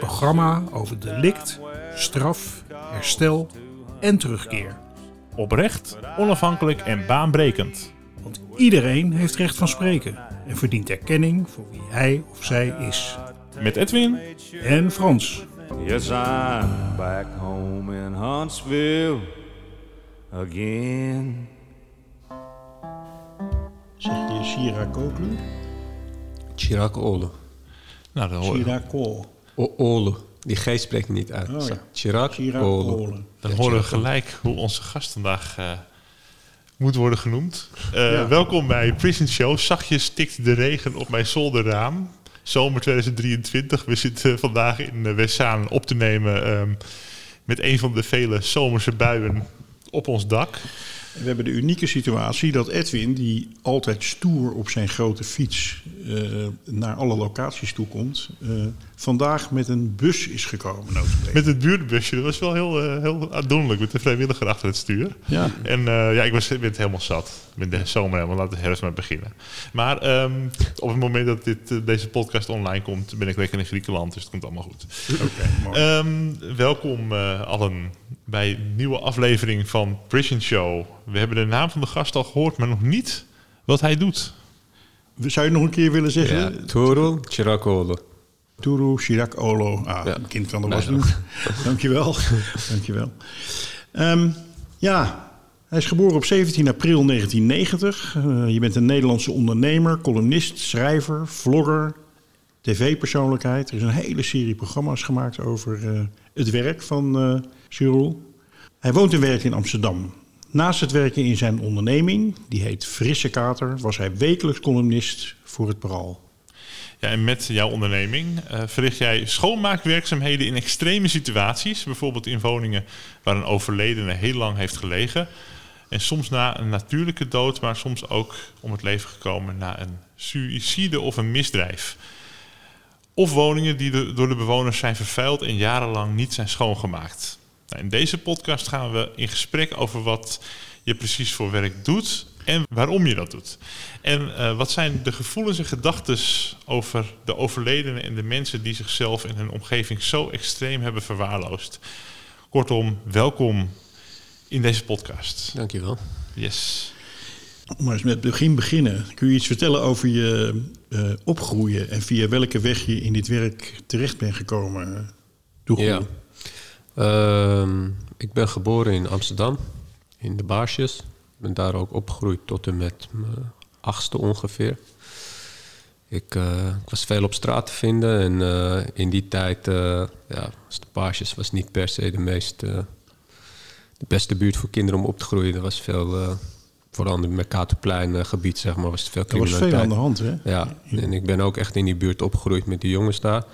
programma over delict, straf, herstel en terugkeer. Oprecht, onafhankelijk en baanbrekend. Want iedereen heeft recht van spreken en verdient erkenning voor wie hij of zij is. Met Edwin En Frans. Yes, I'm back home in Huntsville again. Zeg je Shirakoglu? Chirac Ole. Nou, dan, hoor, Chirako. O- Ole. Die G spreek ik niet uit. Oh, ja. Chirac Ole. Dan horen we gelijk hoe onze gast vandaag eh, moet worden genoemd. Eh, Ja. Welkom bij Prison Show. Zachtjes stikt de regen op mijn zolderraam. Zomer 2023. We zitten vandaag in uh, Westzaan op te nemen ehm, met een van de vele zomerse buien op ons dak. We hebben de unieke situatie dat Edwin, die altijd stoer op zijn grote fiets eh, naar alle locaties toe komt, eh, vandaag met een bus is gekomen. Met het buurtbusje. Dat was wel heel, eh, heel aandoenlijk met de vrijwilliger achter het stuur. Ja. En ja, ik was, ik ben het helemaal zat. Met de zomer helemaal. Laten we herfst maar beginnen. Maar ehm, op het moment dat dit, deze podcast online komt, ben ik lekker in Griekenland. Dus het komt allemaal goed. Oké. Ehm, welkom allen bij een nieuwe aflevering van Prison Show. We hebben de naam van de gast al gehoord, maar nog niet wat hij doet. Zou je het nog een keer willen zeggen? Ja, Toro Chirac Ole. Turu Chirac Olo. Ah, Ja. een kind kan er Nee, was doen. Dankjewel. Dankjewel. Ehm ja, hij is geboren op 17 april 1990. Eh, je bent een Nederlandse ondernemer, columnist, schrijver, vlogger, tv-persoonlijkheid. Er is een hele serie programma's gemaakt over eh, het werk van eh Hij woont en werkt in Amsterdam. Naast het werken in zijn onderneming, die heet Frisse Kater, was hij wekelijks columnist voor het Parool. Ja, en met jouw onderneming eh, verricht jij schoonmaakwerkzaamheden in extreme situaties. Bijvoorbeeld in woningen waar een overledene heel lang heeft gelegen. En soms na een natuurlijke dood, maar soms ook om het leven gekomen na een suïcide of een misdrijf. Of woningen die door de bewoners zijn vervuild en jarenlang niet zijn schoongemaakt. Nou, in deze podcast gaan we in gesprek over wat je precies voor werk doet en waarom je dat doet. En eh, wat zijn de gevoelens en gedachten over de overledenen en de mensen die zichzelf en hun omgeving zo extreem hebben verwaarloosd. Kortom, welkom in deze podcast. Dankjewel. Yes. Om maar eens met het begin beginnen. Kun je iets vertellen over je eh, opgroeien en via welke weg je in dit werk terecht bent gekomen? eh, toegroeien? Ja. Ehm, ik ben geboren in Amsterdam, in de Baarsjes. Ik ben daar ook opgegroeid tot en met mijn achtste ongeveer. Ik, eh, ik was veel op straat te vinden en eh, in die tijd uh, ja, was de Baarsjes was niet per se de meest de beste buurt voor kinderen om op te groeien. Er was veel, vooral in het Mercatorplein gebied, zeg maar, was veel Er was veel aan de hand, hè? Ja, en ik ben ook echt in die buurt opgegroeid met die jongens daar.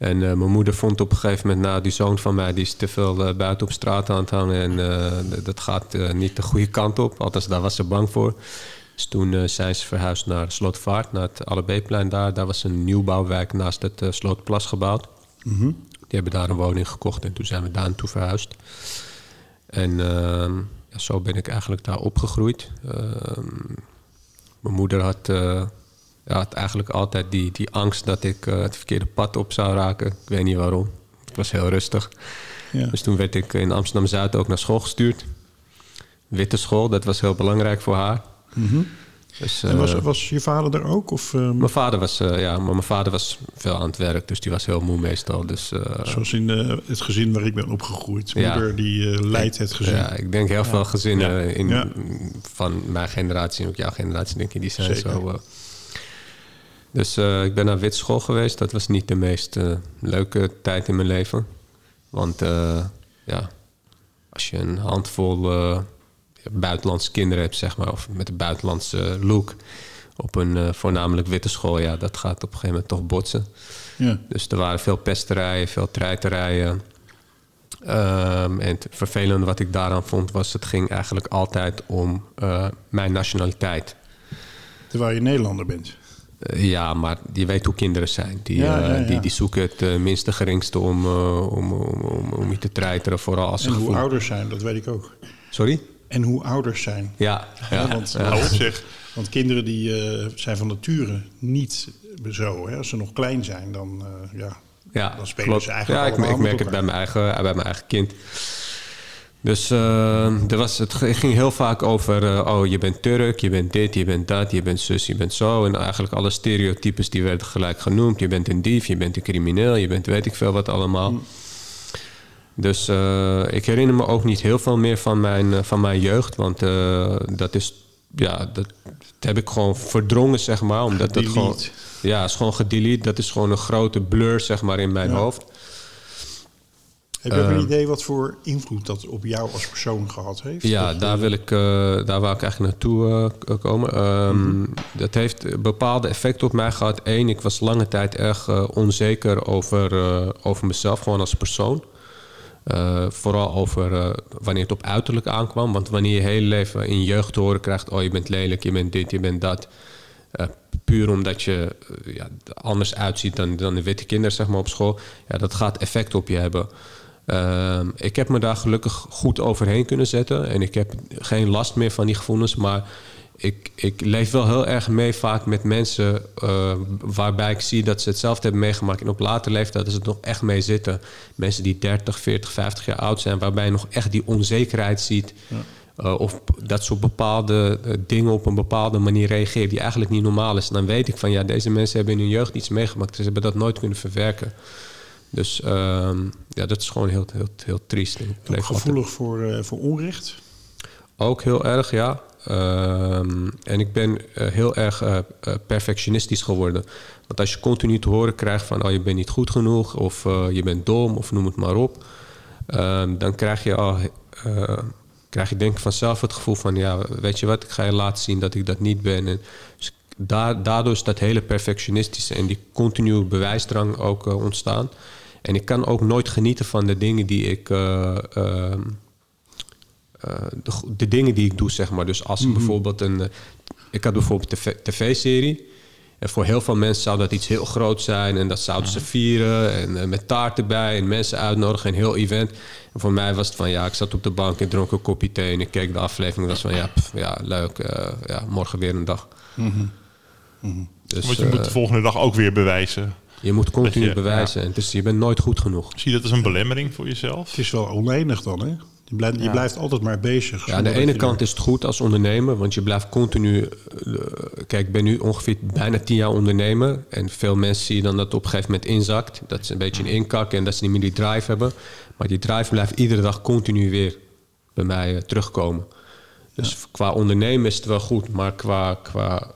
En uh, mijn moeder vond op een gegeven moment, nou, die zoon van mij die is te veel uh, buiten op straat aan het hangen. En uh, dat gaat niet de goede kant op. Althans, daar was ze bang voor. Dus toen zijn ze verhuisd naar Slootvaart, naar het Allebeeplein daar. Daar was een nieuwbouwwijk naast het Slootplas gebouwd. Mm -hmm. Die hebben daar een woning gekocht en toen zijn we daar naartoe verhuisd. En ehm, ja, zo ben ik eigenlijk daar opgegroeid. Ehm, mijn moeder had ja, had eigenlijk altijd die, die angst dat ik uh, het verkeerde pad op zou raken. Ik weet niet waarom. Ik was heel rustig. Ja. Dus toen werd ik in Amsterdam-Zuid ook naar school gestuurd. Witte school, dat was heel belangrijk voor haar. Mm -hmm. dus, en was, was, je vader er ook? Of, uh, mijn vader was, uh, ja, maar mijn vader was veel aan het werk, dus die was heel moe meestal. Dus, Zoals in het gezin waar ik ben opgegroeid. Moeder ja. die leidt het gezin. Ja, ik denk heel veel gezinnen in, van mijn generatie en ook jouw generatie, denk ik, die zijn Zeker. zo dus uh, ik ben naar wit school geweest. Dat was niet de meest uh, leuke tijd in mijn leven. Want uh, ja, als je een handvol buitenlandse kinderen hebt, zeg maar, of met een buitenlandse look op een eh, voornamelijk witte school, ja, dat gaat op een gegeven moment toch botsen. Ja. Dus er waren veel pesterijen, veel treiterijen. Ehm, en het vervelende wat ik daaraan vond was, het ging eigenlijk altijd om eh, mijn nationaliteit. Terwijl je Nederlander bent. Eh, ja, maar je weet hoe kinderen zijn. Die, Ja, eh, ja, ja. Die, die zoeken het eh, minste geringste om, om, om, om, je te treiteren, vooral als ze En hoe gevoel... ouders zijn, dat weet ik ook. Sorry? En hoe ouders zijn. Ja, ja, want- op zich. Want kinderen die zijn van nature niet zo. Hè? Als ze nog klein zijn, dan, eh, ja, Ja, dan spelen klopt. ze eigenlijk Ja, ik, ik merk het bij mijn eigen, bij mijn eigen kind. Dus eh, er was, het ging heel vaak over... eh, oh, je bent Turk, je bent dit, je bent dat, je bent zus, je bent zo. En eigenlijk alle stereotypes die werden gelijk genoemd. Je bent een dief, je bent een crimineel, je bent weet ik veel wat allemaal. Mm. Dus eh, ik herinner me ook niet heel veel meer van mijn, van mijn jeugd. Want dat is... Ja, dat, heb ik gewoon verdrongen, zeg maar. Omdat dat gewoon... Ja, is gewoon gedelete. Dat is gewoon een grote blur, zeg maar, in mijn Ja. hoofd. Heb je ook een Ehm, idee wat voor invloed dat op jou als persoon gehad heeft? Ja, daar, eh, wil ik, eh, daar wou ik eigenlijk naartoe eh, komen. Ehm, Dat heeft bepaalde effecten op mij gehad. Eén, ik was lange tijd erg onzeker over, over mezelf, gewoon als persoon. Vooral over wanneer het op uiterlijk aankwam. Want wanneer je hele leven in jeugd te horen krijgt... oh, je bent lelijk, je bent dit, je bent dat... puur omdat je eh, ja, er anders uitziet dan, dan de witte kinderen zeg maar, op school... Ja, dat gaat effect op je hebben. Ehm, ik heb me daar gelukkig goed overheen kunnen zetten. En ik heb geen last meer van die gevoelens. Maar ik, ik leef wel heel erg mee vaak met mensen... eh, waarbij ik zie dat ze hetzelfde hebben meegemaakt... en op later leeftijd ze er nog echt mee zitten. Mensen die 30, 40, 50 jaar oud zijn... waarbij je nog echt die onzekerheid ziet... Uh, of dat ze op bepaalde uh, dingen op een bepaalde manier reageren die eigenlijk niet normaal is. En dan weet ik van ja, deze mensen hebben in hun jeugd iets meegemaakt. Ze hebben dat nooit kunnen verwerken. Dus um, ja, dat is gewoon heel, heel, heel triest. Ik Ook gevoelig voor, uh, voor onrecht? Ook heel erg, ja. Um, en ik ben uh, heel erg uh, perfectionistisch geworden. Want als je continu te horen krijgt van... oh, je bent niet goed genoeg of je bent dom of noem het maar op... Um, dan krijg je al krijg je denk ik vanzelf het gevoel van... ja, weet je wat, ik ga je laten zien dat ik dat niet ben. En dus daar, daardoor is dat hele perfectionistische... en die continue bewijsdrang ook ontstaan. En ik kan ook nooit genieten van de dingen die ik... Uh, uh, de, de, dingen die ik doe, zeg maar. Dus als mm -hmm. bijvoorbeeld een... ik had bijvoorbeeld een tv-serie... En voor heel veel mensen zou dat iets heel groot zijn. En dat zouden ze vieren. En met taart erbij. En mensen uitnodigen. Een heel event. En voor mij was het van ja, ik zat op de bank en dronk een kopje thee. En ik keek de aflevering. En was van ja, pff, ja leuk. Ja, morgen weer een dag. Mm -hmm. Mm -hmm. Dus, Want je uh, moet de volgende dag ook weer bewijzen. Je moet continu je, bewijzen. Ja. En dus je bent nooit goed genoeg. Zie je dat als een belemmering voor jezelf? Het is wel oneindig dan, hè? Je blijft, je blijft altijd maar bezig. Ja, aan de ene kant is het goed als ondernemer, want je blijft continu. Uh, kijk, ik ben nu ongeveer bijna tien jaar ondernemer. En veel mensen zie je dan dat het op een gegeven moment inzakt. Dat ze een beetje een inkak en dat ze niet meer die drive hebben. Maar die drive blijft iedere dag continu weer bij mij uh, terugkomen. Dus ja. qua ondernemen is het wel goed, maar qua, qua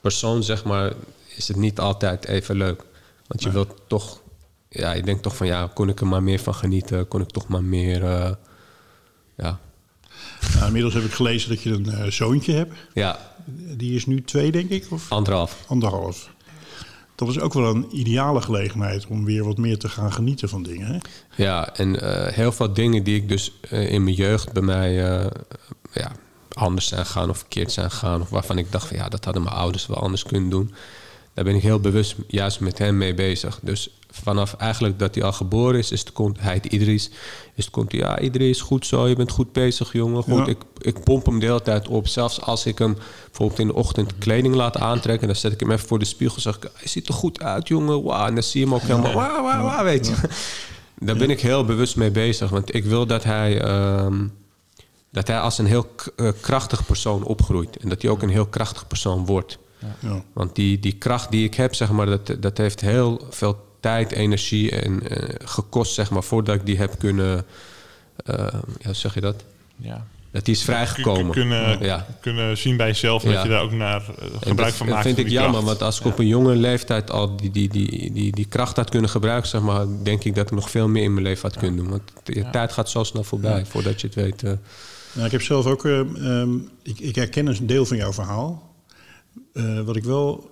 persoon, zeg maar, is het niet altijd even leuk. Want je wilt toch. Ja, je denkt toch van ja, kon ik er maar meer van genieten? Kon ik toch maar meer. Uh, ja. Nou, inmiddels heb ik gelezen dat je een uh, zoontje hebt. Ja. Die is nu twee, denk ik? Of? Anderhalf. Anderhalf. Dat is ook wel een ideale gelegenheid om weer wat meer te gaan genieten van dingen. Hè? Ja, en uh, heel veel dingen die ik dus in mijn jeugd bij mij ja, anders zijn gegaan of verkeerd zijn gegaan. Of waarvan ik dacht van ja, dat hadden mijn ouders wel anders kunnen doen. Daar ben ik heel bewust juist met hem mee bezig. Dus vanaf eigenlijk dat hij al geboren is, is het, hij heet Idris, is het komt ja Idris, goed zo, je bent goed bezig jongen. Goed, ja. ik, ik pomp hem de hele tijd op. Zelfs als ik hem bijvoorbeeld in de ochtend kleding laat aantrekken, dan zet ik hem even voor de spiegel zeg ik, hij ziet er goed uit jongen, wauw. En dan zie je hem ook helemaal, wauw, wauw, wauw, weet je. Daar ben ik heel bewust mee bezig, want ik wil dat hij... Um, dat hij als een heel krachtig persoon opgroeit. En dat hij ook een heel krachtig persoon wordt. Ja. Want die, die kracht die ik heb, zeg maar, dat, dat heeft heel veel tijd, energie en uh, gekost, zeg maar, voordat ik die heb kunnen. Uh, ja, zeg je dat? Ja. Dat die is vrijgekomen. Kunnen, ja. kunnen zien bij jezelf ja. dat je daar ook naar uh, gebruik dat, van maakt. Dat vind ik jammer, kracht. want als ik op een jonge leeftijd al die, die, die, die, die kracht had kunnen gebruiken, zeg maar, denk ik dat ik nog veel meer in mijn leven had kunnen doen. Want de tijd gaat zo snel voorbij voordat je het weet. Nou, ik heb zelf ook, um, ik, ik herken een deel van jouw verhaal. Eh, wat ik wel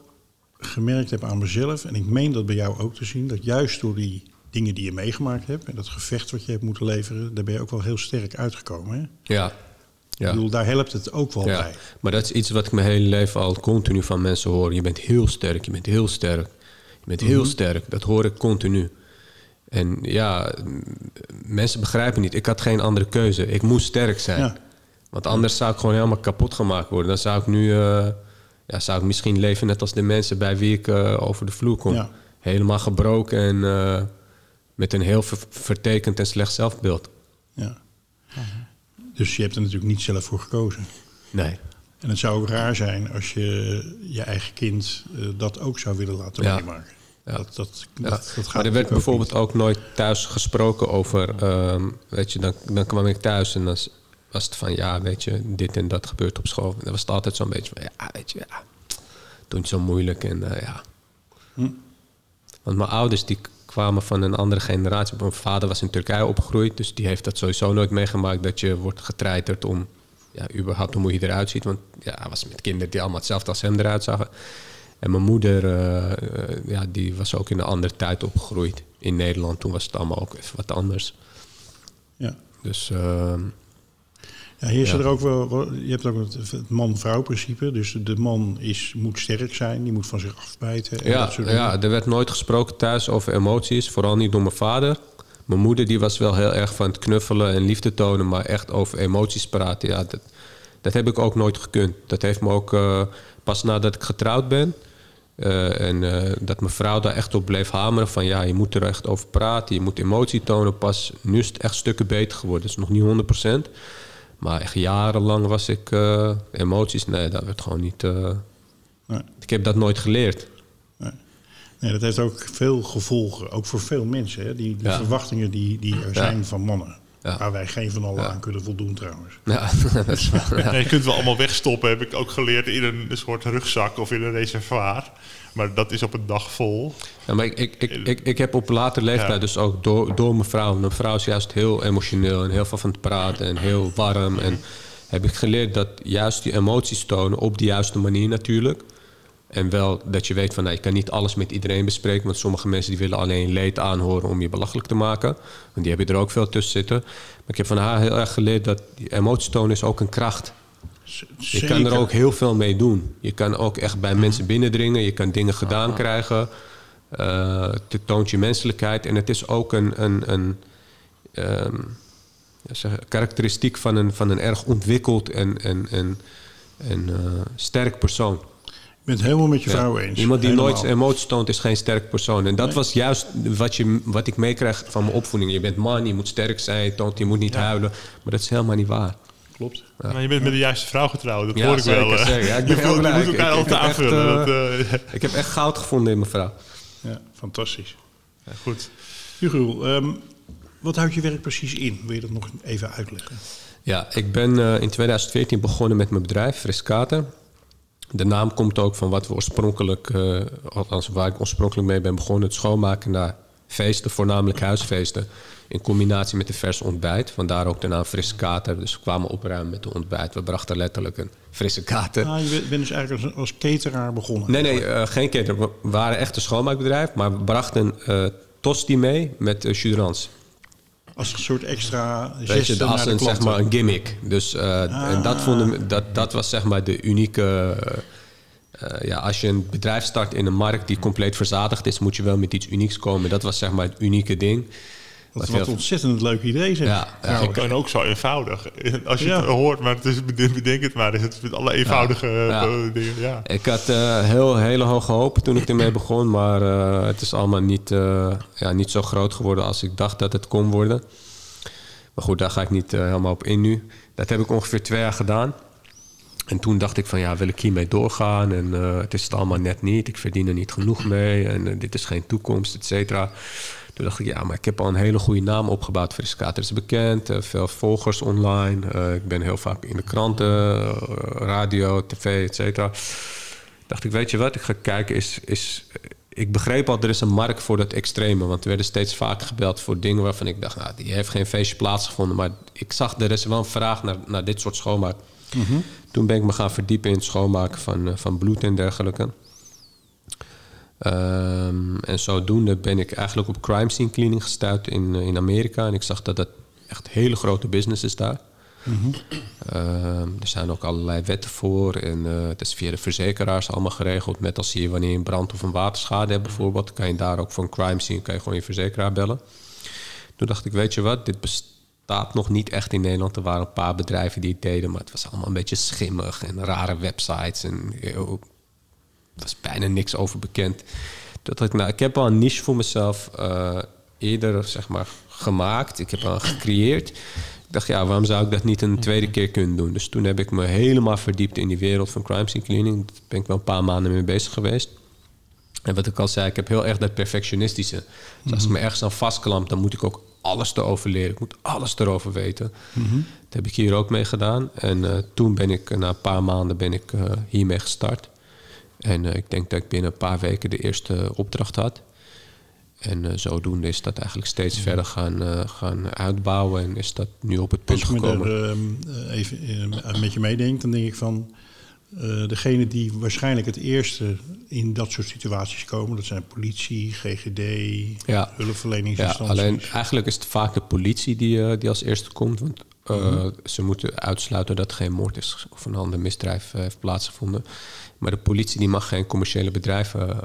gemerkt heb aan mezelf, en ik meen dat bij jou ook te zien, dat juist door die dingen die je meegemaakt hebt en dat gevecht wat je hebt moeten leveren, daar ben je ook wel heel sterk uitgekomen. Hè? Ja. Ik ja. bedoel, daar helpt het ook wel Ja, bij. maar dat is iets wat ik mijn hele leven al continu van mensen hoor. Je bent heel sterk, je bent heel sterk. Je bent heel sterk, dat hoor ik continu. En ja, mensen begrijpen niet. Ik had geen andere keuze. Ik moest sterk zijn. Ja. Want anders zou ik gewoon helemaal kapot gemaakt worden. Dan zou ik nu, eh, ja, zou ik misschien leven net als de mensen bij wie ik eh, over de vloer kom. Ja. Helemaal gebroken en eh, met een heel ver- vertekend en slecht zelfbeeld. Ja. Dus je hebt er natuurlijk niet zelf voor gekozen. Nee. En het zou ook raar zijn als je je eigen kind eh, dat ook zou willen laten Ja. meemaken. Ja. Dat, dat, Ja, dat, dat gaat maar er werd ook bijvoorbeeld ook nooit thuis gesproken over... ehm, weet je, dan, dan kwam ik thuis en dan was het van... ja, weet je, dit en dat gebeurt op school. En dan was het altijd zo'n beetje van... ja, weet je, ja, doe zo moeilijk en eh, ja. Hm. Want mijn ouders die kwamen van een andere generatie. Mijn vader was in Turkije opgegroeid... dus die heeft dat sowieso nooit meegemaakt... dat je wordt getreiterd om... ja, überhaupt hoe je eruit ziet. Want ja, hij was met kinderen die allemaal hetzelfde als hem eruit zagen... En mijn moeder, eh, eh, ja, die was ook in een andere tijd opgegroeid. In Nederland, toen was het allemaal ook even wat anders. Ja. Dus ehm, Ja, hier Ja. er ook wel, je hebt ook het, man-vrouw principe. Dus de man is, moet sterk zijn, die moet van zich afbijten. En ja, dat soort ja, er werd nooit gesproken thuis over emoties. Vooral niet door mijn vader. Mijn moeder die was wel heel erg van het knuffelen en liefde tonen. Maar echt over emoties praten, ja, dat, dat heb ik ook nooit gekund. Dat heeft me ook eh, pas nadat ik getrouwd ben... eh, en eh, dat mijn vrouw daar echt op bleef hameren van ja, je moet er echt over praten, je moet emotie tonen. Pas nu is het echt stukken beter geworden. Het is nog niet 100%. Maar echt jarenlang was ik eh, emoties, nee, dat werd gewoon niet. eh, Nee. ik heb dat nooit geleerd. Nee. Nee, dat heeft ook veel gevolgen, ook voor veel mensen. Hè? Die, die Ja. verwachtingen die, die er zijn van mannen. Ja. Waar wij geen van allen Ja. aan kunnen voldoen trouwens. Ja, dat is. Nee, je kunt het wel allemaal wegstoppen, heb ik ook geleerd, in een soort rugzak of in een reservoir. Maar dat is op een dag vol. Ja, maar ik, ik, ik, ik, ik heb op later leeftijd Ja. dus ook door, door mijn vrouw... mijn vrouw is juist heel emotioneel en heel veel van het praten en heel warm. En heb ik geleerd dat juist die emoties tonen op de juiste manier natuurlijk... En wel dat je weet van, nou, je kan niet alles met iedereen bespreken... want sommige mensen die willen alleen leed aanhoren om je belachelijk te maken. Want die heb je er ook veel tussen zitten. Maar ik heb van haar heel erg geleerd dat die emoties tonen is ook een kracht. Je kan er ook heel veel mee doen. Je kan ook echt bij mensen binnendringen. Je kan dingen gedaan krijgen. Eh, het toont je menselijkheid. En het is ook een, een, een ehm, zeg, karakteristiek van een, van een erg ontwikkeld en, en, en, en eh, sterk persoon. Ik ben het helemaal met je Ja. vrouw eens. Iemand die Helemaal. nooit emoties toont is geen sterk persoon. En dat was juist wat, je, wat ik meekrijg van mijn opvoeding. Je bent man, je moet sterk zijn, je, toont, je moet niet huilen. Maar dat is helemaal niet waar. Klopt. Maar je bent met de juiste vrouw getrouwd, dat Ja, hoor ik wel. zeker, eh. zeker. Ja, ik ben je heel voelt- je blij. moet elkaar Ik- ik altijd echt, aanvullen. eh, dat, eh, Ik heb echt goud gevonden in mijn vrouw. Ja, fantastisch. ja, goed. Hugo, ehm, wat houdt je werk precies in? Wil je dat nog even uitleggen? Ja, ik ben eh, in 2014 begonnen met mijn bedrijf, Friskater. De naam komt ook van wat we oorspronkelijk, eh, althans waar ik oorspronkelijk mee ben begonnen, het schoonmaken naar feesten, voornamelijk huisfeesten, in combinatie met een vers ontbijt. Vandaar ook de naam Frisse Kater. Dus we kwamen opruimen met de ontbijt. We brachten letterlijk een frisse kater. Ah, je bent- dus eigenlijk als, cateraar begonnen. Nee, nee, eh, geen keter. We waren echt een schoonmaakbedrijf, maar we brachten eh tosti mee met uh. Als een soort extra je, de- als de zeg maar, een gimmick. Dus en dat, vonden, we- dat, dat was zeg maar de unieke... ja, als je een bedrijf start in een markt die compleet verzadigd is... moet je wel met iets unieks komen. Dat was zeg maar het unieke ding. Wat, Wat wat heel- ontzettend leuk idee zeg. Ja. En ook zo eenvoudig. Als je Ja. het hoort, maar het is, bedenk het maar, is het met alle eenvoudige Ja. eh, dingen. Ja. Ik had eh, heel, hele hoge hoop toen ik ermee begon... maar eh, het is allemaal niet, eh, ja, niet zo groot geworden als ik dacht dat het kon worden. Maar goed, daar ga ik niet helemaal op in nu. Dat heb ik ongeveer twee jaar gedaan. En toen dacht ik van ja, wil ik hiermee doorgaan? En eh, het is het allemaal net niet. Ik verdien er niet genoeg mee. En eh, dit is geen toekomst, et cetera. Toen dacht ik, ja, maar ik heb al een hele goede naam opgebouwd. Friskater is bekend, eh, veel volgers online. Ik ben heel vaak in de kranten, radio, tv, et cetera. Dacht ik, weet je wat, ik ga kijken. Is, is, ik begreep al, er is een markt voor dat extreme. Want er werden steeds vaker gebeld voor dingen waarvan ik dacht... Nou, die heeft geen feestje plaatsgevonden. Maar ik zag, er is wel een vraag naar, naar dit soort schoonmaak. Toen ben ik me gaan verdiepen in het schoonmaken van, eh, van bloed en dergelijke. Ehm, en zodoende ben ik eigenlijk op crime scene cleaning gestuurd in, eh, in Amerika. En ik zag dat dat echt hele grote business is daar. Ehm, er zijn ook allerlei wetten voor. En eh, het is via de verzekeraars allemaal geregeld. Met als je wanneer je een brand of een waterschade hebt bijvoorbeeld... kan je daar ook voor een crime scene kan je gewoon je verzekeraar bellen. Toen dacht ik, weet je wat, dit bestaat nog niet echt in Nederland. Er waren een paar bedrijven die het deden... maar het was allemaal een beetje schimmig en rare websites. En eh, er was bijna niks over bekend. Dacht ik, nou, ik heb al een niche voor mezelf eh, eerder zeg maar, gemaakt. Ik heb al gecreëerd. Ik dacht, ja, waarom zou ik dat niet een tweede keer kunnen doen? Dus toen heb ik me helemaal verdiept in die wereld van crime scene cleaning. Daar ben ik wel een paar maanden mee bezig geweest. En wat ik al zei, ik heb heel erg dat perfectionistische. Dus als ik me ergens aan vastklamp, dan moet ik ook alles erover leren. Ik moet alles erover weten. Dat heb ik hier ook mee gedaan. En eh, toen ben ik, eh, na een paar maanden, ben ik uh, hiermee gestart. En ik denk dat ik binnen een paar weken de eerste opdracht had. En zodoende is dat eigenlijk steeds ja. verder gaan, gaan uitbouwen en is dat nu op het punt gekomen. Als ik er uh, even met je meedenk, dan denk ik van... degene die waarschijnlijk het eerste in dat soort situaties komen... dat zijn politie, GGD, ja. hulpverleningsinstanties. Ja, alleen eigenlijk is het vaak de politie die, die als eerste komt. Want mm-hmm. ze moeten uitsluiten dat er geen moord is of een ander misdrijf heeft plaatsgevonden. Maar de politie die mag geen commerciële bedrijven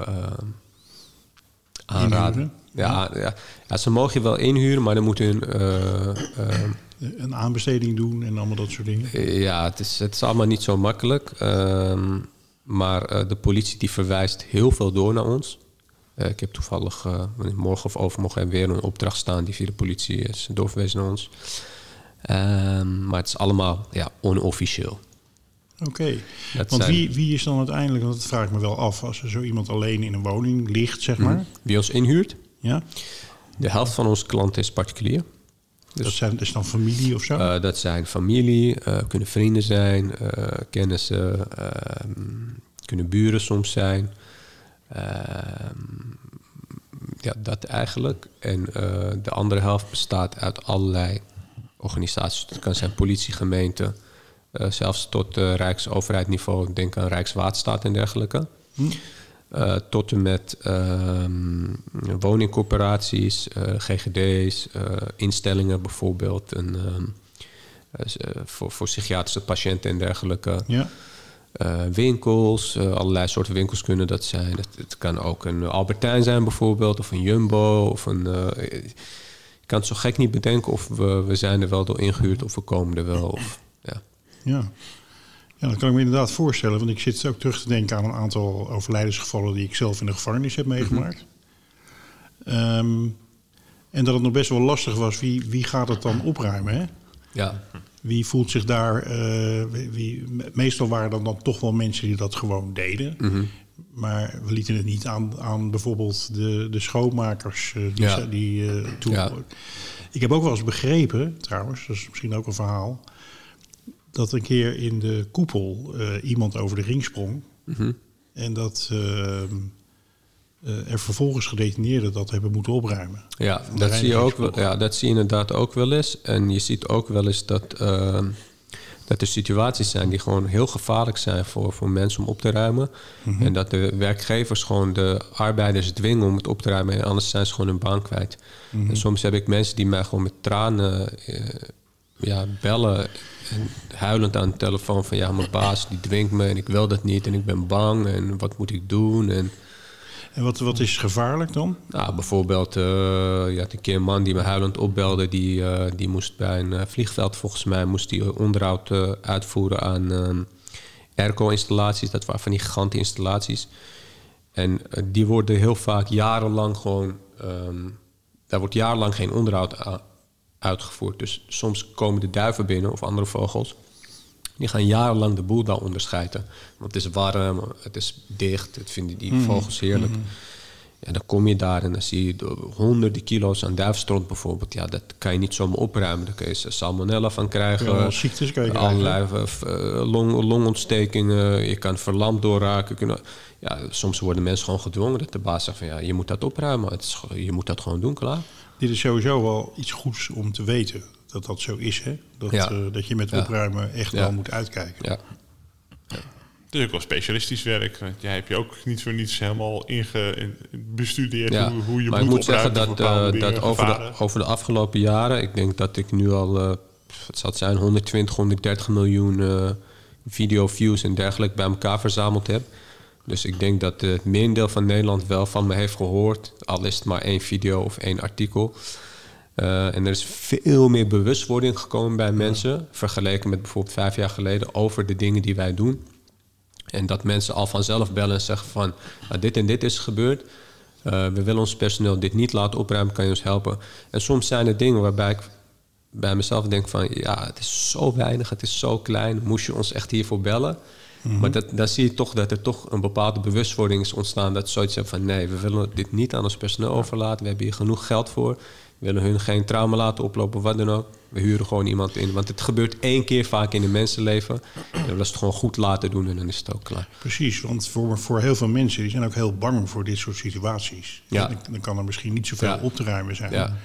aanraden. Ja, ja. ja, ze mogen je wel inhuren, maar dan moeten hun... Een aanbesteding doen en allemaal dat soort dingen? Ja, het is, het is allemaal niet zo makkelijk. Uh, maar uh, de politie die verwijst heel veel door naar ons. Uh, ik heb toevallig morgen of overmorgen weer een opdracht staan... die via de politie is doorverwezen naar ons. Ehm, maar het is allemaal ja, onofficieel. Oké, okay. want zijn... wie, wie is dan uiteindelijk, want dat vraag ik me wel af, als er zo iemand alleen in een woning ligt, zeg maar. Mm. Wie ons inhuurt? Ja. De helft van onze klanten is particulier. Dus, dat, zijn, is dan familie of zo? Uh, dat zijn familie, uh, kunnen vrienden zijn, uh, kennissen, ehm, kunnen buren soms zijn. Ehm, ja, dat eigenlijk. En de andere helft bestaat uit allerlei organisaties. Het kan zijn politie, gemeente, zelfs tot uh, Rijksoverheidniveau, denk aan Rijkswaterstaat en dergelijke. Hm. Uh, tot en met ehm, woningcorporaties, GGD's, instellingen bijvoorbeeld, en, ehm, voor, voor psychiatrische patiënten en dergelijke. Ja. winkels, allerlei soorten winkels kunnen dat zijn. Het, het, kan ook een Albertijn zijn bijvoorbeeld, of een Jumbo, of een... ik kan het zo gek niet bedenken of we, we zijn er wel door ingehuurd of we komen er wel. Of, ja. Ja. Ja, dat kan ik me inderdaad voorstellen. Want ik zit ook terug te denken aan een aantal overlijdensgevallen die ik zelf in de gevangenis heb meegemaakt. um, en dat het nog best wel lastig was, wie, wie gaat het dan opruimen? Hè? Ja. Wie voelt zich daar. Uh, wie, meestal waren dan, dan toch wel mensen die dat gewoon deden. Mm-hmm. Maar we lieten het niet aan, aan bijvoorbeeld de, de schoonmakers uh, die, Ja. die uh, toen. Ja. Ik heb ook wel eens begrepen, trouwens, dat is misschien ook een verhaal dat een keer in de koepel uh, iemand over de ring sprong. Mhm. En dat uh, uh, er vervolgens gedetineerden dat hebben moeten opruimen. Ja, Van dat zie, je ook wel, ja, dat zie je inderdaad ook wel eens. En je ziet ook wel eens dat, eh, dat er situaties zijn die gewoon heel gevaarlijk zijn voor, voor mensen om op te ruimen. Mhm. En dat de werkgevers gewoon de arbeiders dwingen om het op te ruimen. En anders zijn ze gewoon hun baan kwijt. Mhm. En soms heb ik mensen die mij gewoon met tranen eh, ja, bellen. En huilend aan de telefoon van ja, mijn baas die dwingt me en ik wil dat niet en ik ben bang en wat moet ik doen? En En wat, wat is gevaarlijk dan? nou, bijvoorbeeld, eh, je had een keer een man die me huilend opbelde. Die, eh, die moest bij een eh, vliegveld, volgens mij, moest die onderhoud uitvoeren aan ehm, airco-installaties. Dat waren van die gigantische installaties. En die worden heel vaak jarenlang gewoon... ehm, daar wordt jarenlang geen onderhoud uitgevoerd. Dus soms komen de duiven binnen of andere vogels. Die gaan jarenlang de boel daar onderscheiden. Want het is warm, het is dicht, het vinden die vogels heerlijk. En dan kom je daar en dan zie je de honderden kilo's aan duifstront bijvoorbeeld. Ja, dat kan je niet zomaar opruimen. Daar kun je salmonella van krijgen. Ja, ziektes krijgen. allerlei eh, eh, long, longontstekingen. Je kan verlamd doorraken. Kunnen, ja, soms worden mensen gewoon gedwongen. Dat de baas zegt van ja, je moet dat opruimen. Het is, je moet dat gewoon doen, klaar. Dit is sowieso wel iets goeds om te weten. dat dat zo is. Hè? Dat, Ja. eh, dat je met Ja. opruimen echt Ja. wel moet uitkijken. Ja. Het is ook wel specialistisch werk. want Jij hebt je ook niet voor niets helemaal inge, in- bestudeerd Ja, hoe, hoe je maar ik moet moet zeggen dat, eh, dat over, de, over de afgelopen jaren, ik denk dat ik nu al, eh, het zal het zijn, 120, 130 miljoen eh, video views en dergelijke bij elkaar verzameld heb. Dus ik denk dat het merendeel van Nederland wel van me heeft gehoord, al is het maar één video of één artikel. Eh, en er is veel meer bewustwording gekomen bij mensen, vergeleken met bijvoorbeeld vijf jaar geleden, over de dingen die wij doen. En dat mensen al vanzelf bellen en zeggen van... "Nou, dit en dit is gebeurd. Eh, we willen ons personeel dit niet laten opruimen. Kan je ons helpen? En soms zijn er dingen waarbij ik bij mezelf denk van... ja, het is zo weinig, het is zo klein. Moest je ons echt hiervoor bellen? Maar dat, dan zie je toch dat er toch een bepaalde bewustwording is ontstaan... dat zoiets hebben van... nee, we willen dit niet aan ons personeel overlaten. We hebben hier genoeg geld voor. We willen hun geen trauma laten oplopen, wat dan ook. We huren gewoon iemand in. Want het gebeurt één keer vaak in een mensenleven. En we willen het gewoon goed laten doen en dan is het ook klaar. Precies, want voor, voor heel veel mensen die zijn ook heel bang voor dit soort situaties. Ja. Dan, dan kan er misschien niet zoveel Ja. op te ruimen zijn. Ja.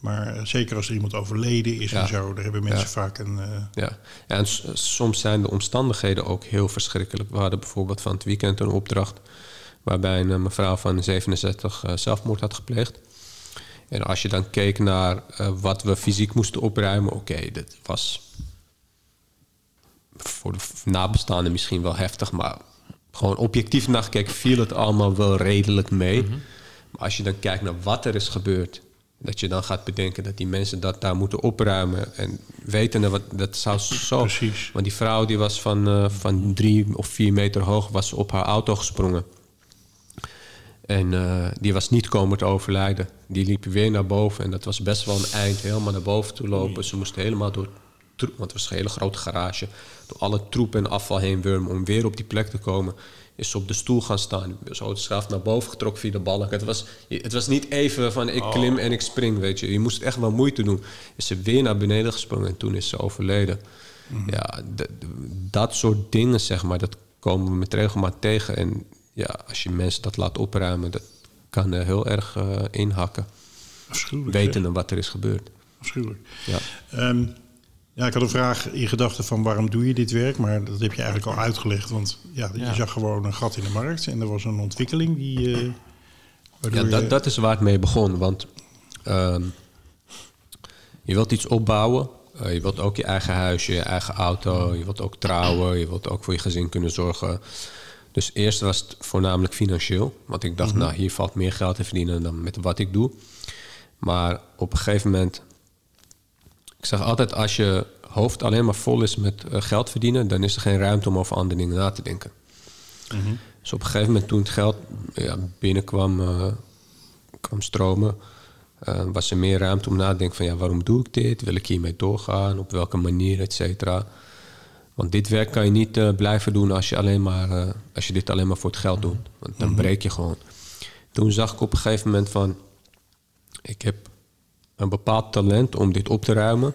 Maar eh, zeker als er iemand overleden is Ja. en zo, daar hebben mensen Ja. vaak een. eh, Ja, ja en soms zijn de omstandigheden ook heel verschrikkelijk. We hadden bijvoorbeeld van het weekend een opdracht... waarbij een eh, mevrouw van 67 eh, zelfmoord had gepleegd. En als je dan keek naar eh, wat we fysiek moesten opruimen... oké, dat was voor de nabestaanden misschien wel heftig... maar gewoon objectief nagekeken viel het allemaal wel redelijk mee. Maar als je dan kijkt naar wat er is gebeurd... dat je dan gaat bedenken dat die mensen dat daar moeten opruimen... en weten wat dat zou zo... Precies. Want die vrouw die was van, eh, van drie of vier meter hoog... was op haar auto gesprongen. En eh, die was niet komen te overlijden. Die liep weer naar boven. En dat was best wel een eind. Helemaal naar boven toe lopen. Ze moesten helemaal door... troep- Want het was een hele grote garage. Door alle troep en afval heen wurmen. Om weer op die plek te komen. Is ze op de stoel gaan staan. Zo straf naar boven getrokken via de balk. Het was, het was niet even van ik klim en ik spring, weet je. Je moest echt wel moeite doen. Is ze weer naar beneden gesprongen. En toen is ze overleden. Ja, d- d- dat soort dingen, zeg maar. Dat komen we met regelmaat tegen. En ja, als je mensen dat laat opruimen, dat kan heel erg eh, inhakken. afschuwelijk. Weten wat er is gebeurd. Afschuwelijk. Ja. Ehm, ja, ik had een vraag in gedachten van waarom doe je dit werk? Maar dat heb je eigenlijk al uitgelegd. Want ja, je Ja. zag gewoon een gat in de markt. En er was een ontwikkeling die... eh, Ja, je- dat, dat is waar het mee begon. Want ehm, je wilt iets opbouwen. Eh, je wilt ook je eigen huisje, je eigen auto. Je wilt ook trouwen. Je wilt ook voor je gezin kunnen zorgen. Dus eerst was het voornamelijk financieel. Want ik dacht, nou, hier valt meer geld te verdienen dan met wat ik doe. Maar op een gegeven moment... Ik zeg altijd, als je hoofd alleen maar vol is met eh, geld verdienen... dan is er geen ruimte om over andere dingen na te denken. Dus op een gegeven moment toen het geld ja, binnenkwam eh, kwam stromen... eh, was er meer ruimte om na te denken van... ja, waarom doe ik dit? Wil ik hiermee doorgaan? Op welke manier, et cetera? Want dit werk kan je niet blijven doen als je, alleen maar, als je dit alleen maar voor het geld doet. Want dan breek je gewoon. Toen zag ik op een gegeven moment van... ik heb een bepaald talent om dit op te ruimen...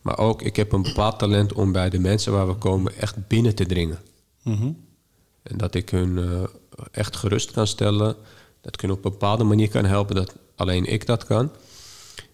maar ook ik heb een bepaald talent om bij de mensen waar we komen... echt binnen te dringen. Mhm. En dat ik hun eh, echt gerust kan stellen. Dat ik hun op een bepaalde manier kan helpen dat alleen ik dat kan.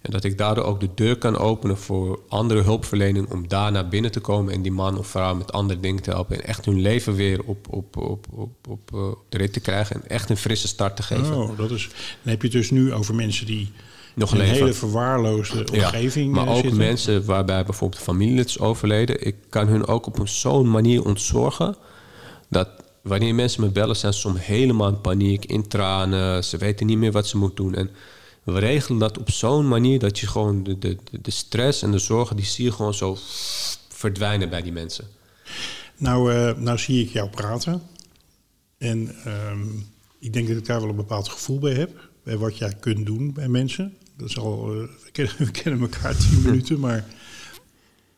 En dat ik daardoor ook de deur kan openen voor andere hulpverlening om daar naar binnen te komen en die man of vrouw met andere dingen te helpen. En echt hun leven weer op, op, op, op, op, eh, op de rit te krijgen en echt een frisse start te geven. Oh, dat is. Dan heb je het dus nu over mensen die Nog een hele verwaarloosde Ja, omgeving maar eh, ook zitten. mensen waarbij bijvoorbeeld familielid is overleden. Ik kan hun ook op zo'n manier ontzorgen... dat wanneer mensen me bellen, zijn ze soms helemaal in paniek, in tranen. Ze weten niet meer wat ze moeten doen. En we regelen dat op zo'n manier dat je gewoon de, de, de- de stress en de zorgen... die zie je gewoon zo verdwijnen bij die mensen. Nou, eh, nou zie ik jou praten. En ehm, ik denk dat ik daar wel een bepaald gevoel bij heb. Bij wat jij kunt doen bij mensen. Dat is al, eh, we, kennen, we kennen elkaar tien minuten, maar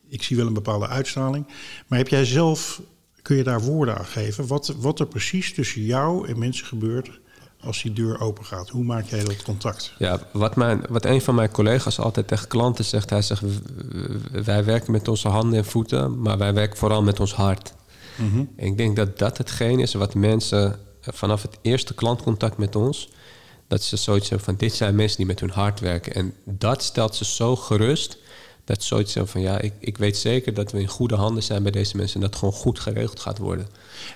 ik zie wel een bepaalde uitstraling. Maar heb jij zelf, kun je daar woorden aan geven? Wat, wat er precies tussen jou en mensen gebeurt als die deur open gaat? Hoe maak jij dat contact? Ja, wat, mijn, wat een van mijn collega's altijd tegen klanten zegt... hij zegt, "W- w- wij werken met onze handen en voeten... maar wij werken vooral met ons hart. En ik denk dat dat hetgeen is wat mensen eh, vanaf het eerste klantcontact met ons... dat ze zoiets hebben van dit zijn mensen die met hun hart werken. En dat stelt ze zo gerust Dat zoiets zijn van ja, ik, ik weet zeker dat we in goede handen zijn bij deze mensen en dat het gewoon goed geregeld gaat worden.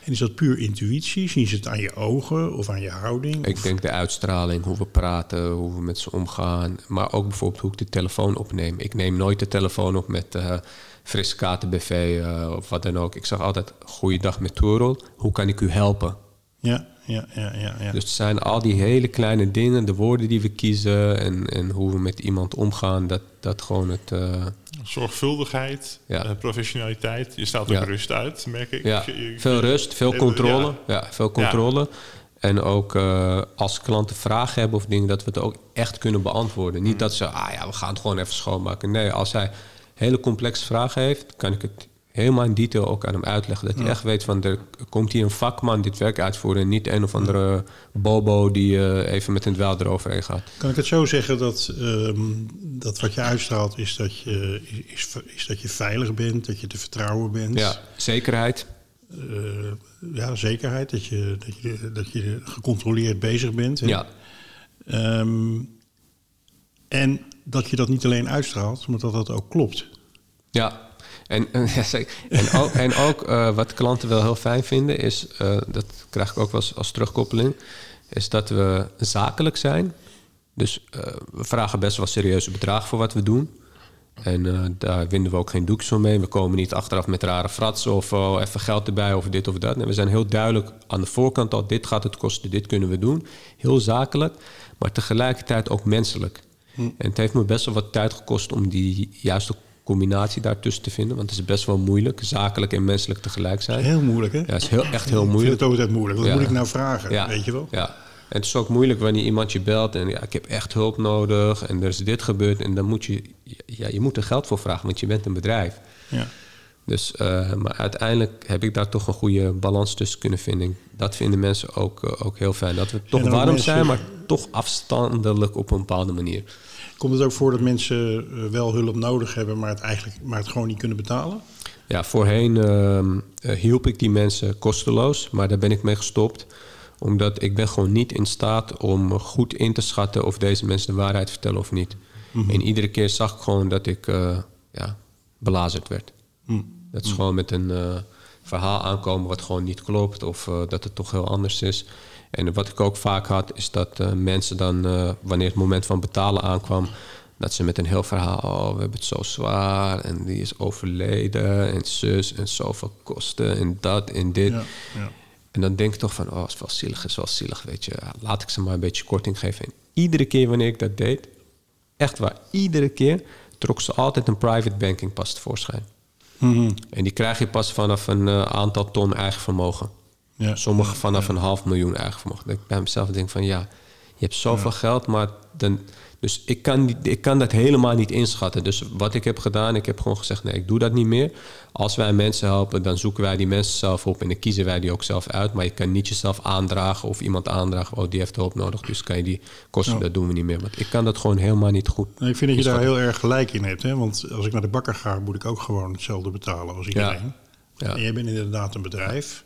En is dat puur intuïtie? Zien ze het aan je ogen of aan je houding? Ik Of- denk de uitstraling, hoe we praten, hoe we met ze omgaan. Maar ook bijvoorbeeld hoe ik de telefoon opneem. Ik neem nooit de telefoon op met eh Fris KTBV eh, of wat dan ook. Ik zeg altijd, goeiedag met Toerol, hoe kan ik u helpen? Ja, ja, ja, ja. ja. Dus het zijn al die hele kleine dingen, de woorden die we kiezen... en, en hoe we met iemand omgaan, dat, dat gewoon het... eh, Zorgvuldigheid, Ja. eh, professionaliteit. Je staat ook Ja. rust uit, merk ik. Ja, Je- je- veel rust, veel Ja. controle. Ja, veel controle. En ook eh, als klanten vragen hebben of dingen, dat we het ook echt kunnen beantwoorden. Niet dat ze, ah ja, we gaan het gewoon even schoonmaken. Nee, als hij hele complexe vragen heeft, kan ik het helemaal in detail ook aan hem uitleggen. Dat hij echt weet van, er komt hier een vakman dit werk uitvoeren... en niet een of andere bobo die eh, even met een dweil eroverheen gaat. Kan ik het zo zeggen dat, ehm, dat wat je uitstraalt is dat je, is, is dat je veilig bent, dat je te vertrouwen bent? Ja, zekerheid. Eh, ja, zekerheid, dat je, dat, je, dat je gecontroleerd bezig bent. hè? Ja, Ehm, en dat je dat niet alleen uitstraalt, maar dat dat ook klopt. Ja, en, en ook, en ook eh, wat klanten wel heel fijn vinden, is, eh, dat krijg ik ook wel als terugkoppeling, is dat we zakelijk zijn. Dus eh, we vragen best wel serieuze bedragen voor wat we doen. En daar winnen we ook geen doekjes van mee. We komen niet achteraf met rare fratsen of oh, even geld erbij of dit of dat. Nee, we zijn heel duidelijk aan de voorkant al, dit gaat het kosten, dit kunnen we doen. Heel zakelijk, maar tegelijkertijd ook menselijk. En het heeft me best wel wat tijd gekost om die juiste combinatie daartussen te vinden. Want het is best wel moeilijk, zakelijk en menselijk tegelijk zijn. Heel moeilijk, hè? Ja, het is heel, echt heel Ik vind moeilijk. het altijd moeilijk. Wat Ja. moet ik nou vragen? Ja, Weet je wel? Ja. En het is ook moeilijk wanneer iemand je belt en ja, ik heb echt hulp nodig en er is dit gebeurd. En dan moet je, ja, je moet er geld voor vragen, want je bent een bedrijf. Ja. Dus, eh, maar uiteindelijk heb ik daar toch een goede balans tussen kunnen vinden. Dat vinden mensen ook, eh, ook heel fijn. Dat we toch warm mensen- zijn, maar toch afstandelijk op een bepaalde manier. Komt het ook voor dat mensen eh, wel hulp nodig hebben, maar het, eigenlijk, maar het gewoon niet kunnen betalen? Ja, voorheen ehm, eh, hielp ik die mensen kosteloos, maar daar ben ik mee gestopt. Omdat ik ben gewoon niet in staat om goed in te schatten of deze mensen de waarheid vertellen of niet. En iedere keer zag ik gewoon dat ik eh, ja, belazerd werd. Dat is gewoon met een verhaal aankomen wat gewoon niet klopt of dat het toch heel anders is. En wat ik ook vaak had, is dat eh, mensen dan, eh, wanneer het moment van betalen aankwam, dat ze met een heel verhaal, oh, we hebben het zo zwaar en die is overleden en zus en zoveel kosten en dat en dit. Ja, ja. En dan denk ik toch van, oh, het is wel zielig, het is wel zielig, weet je. Laat ik ze maar een beetje korting geven. En iedere keer wanneer ik dat deed, echt waar, iedere keer trok ze altijd een private banking pas tevoorschijn. Mhm. En die krijg je pas vanaf een eh, aantal ton eigen vermogen. Ja. Sommigen vanaf een half miljoen eigen vermogen. Dat ik bij mezelf denk van ja, je hebt zoveel geld, maar dan, dus ik kan, ik kan dat helemaal niet inschatten. Dus wat ik heb gedaan, ik heb gewoon gezegd nee, ik doe dat niet meer. Als wij mensen helpen, dan zoeken wij die mensen zelf op en dan kiezen wij die ook zelf uit. Maar je kan niet jezelf aandragen of iemand aandragen, oh die heeft hulp nodig, dus kan je die kosten, dat doen we niet meer. Want ik kan dat gewoon helemaal niet goed. Ik vind dat je daar heel erg gelijk in hebt. Hè? Want als ik naar de bakker ga, moet ik ook gewoon hetzelfde betalen als iedereen. Ja. En jij bent inderdaad een bedrijf.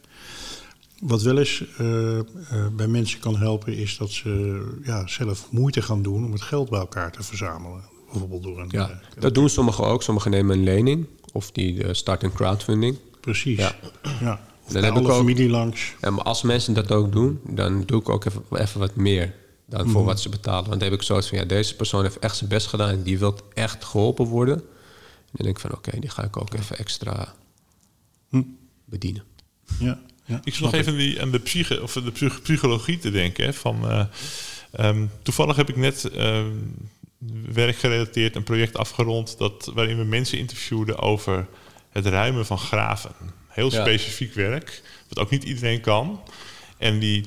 Wat wel eens eh, eh, bij mensen kan helpen, is dat ze ja, zelf moeite gaan doen om het geld bij elkaar te verzamelen. Bijvoorbeeld door een. Ja, eh, dat doen sommigen ook. Sommigen nemen een lening of die starten crowdfunding. precies. Ja. Ja. Dan heb ik ook- familie langs. Ja, maar als mensen dat ook doen, dan doe ik ook even, even wat meer dan Mhm. voor wat ze betalen. Want dan heb ik zoiets van, ja, deze persoon heeft echt zijn best gedaan en die wil echt geholpen worden. En dan denk ik van, oké, die ga ik ook even extra Hm. bedienen. Ja. Ja. Ik zat nog even aan, die, aan de, psyche, of de psych- psychologie te denken. Hè, van, eh, ehm, toevallig heb ik net ehm, werkgerelateerd een project afgerond... Dat, waarin we mensen interviewden over het ruimen van graven. Heel Ja. specifiek werk, wat ook niet iedereen kan. En die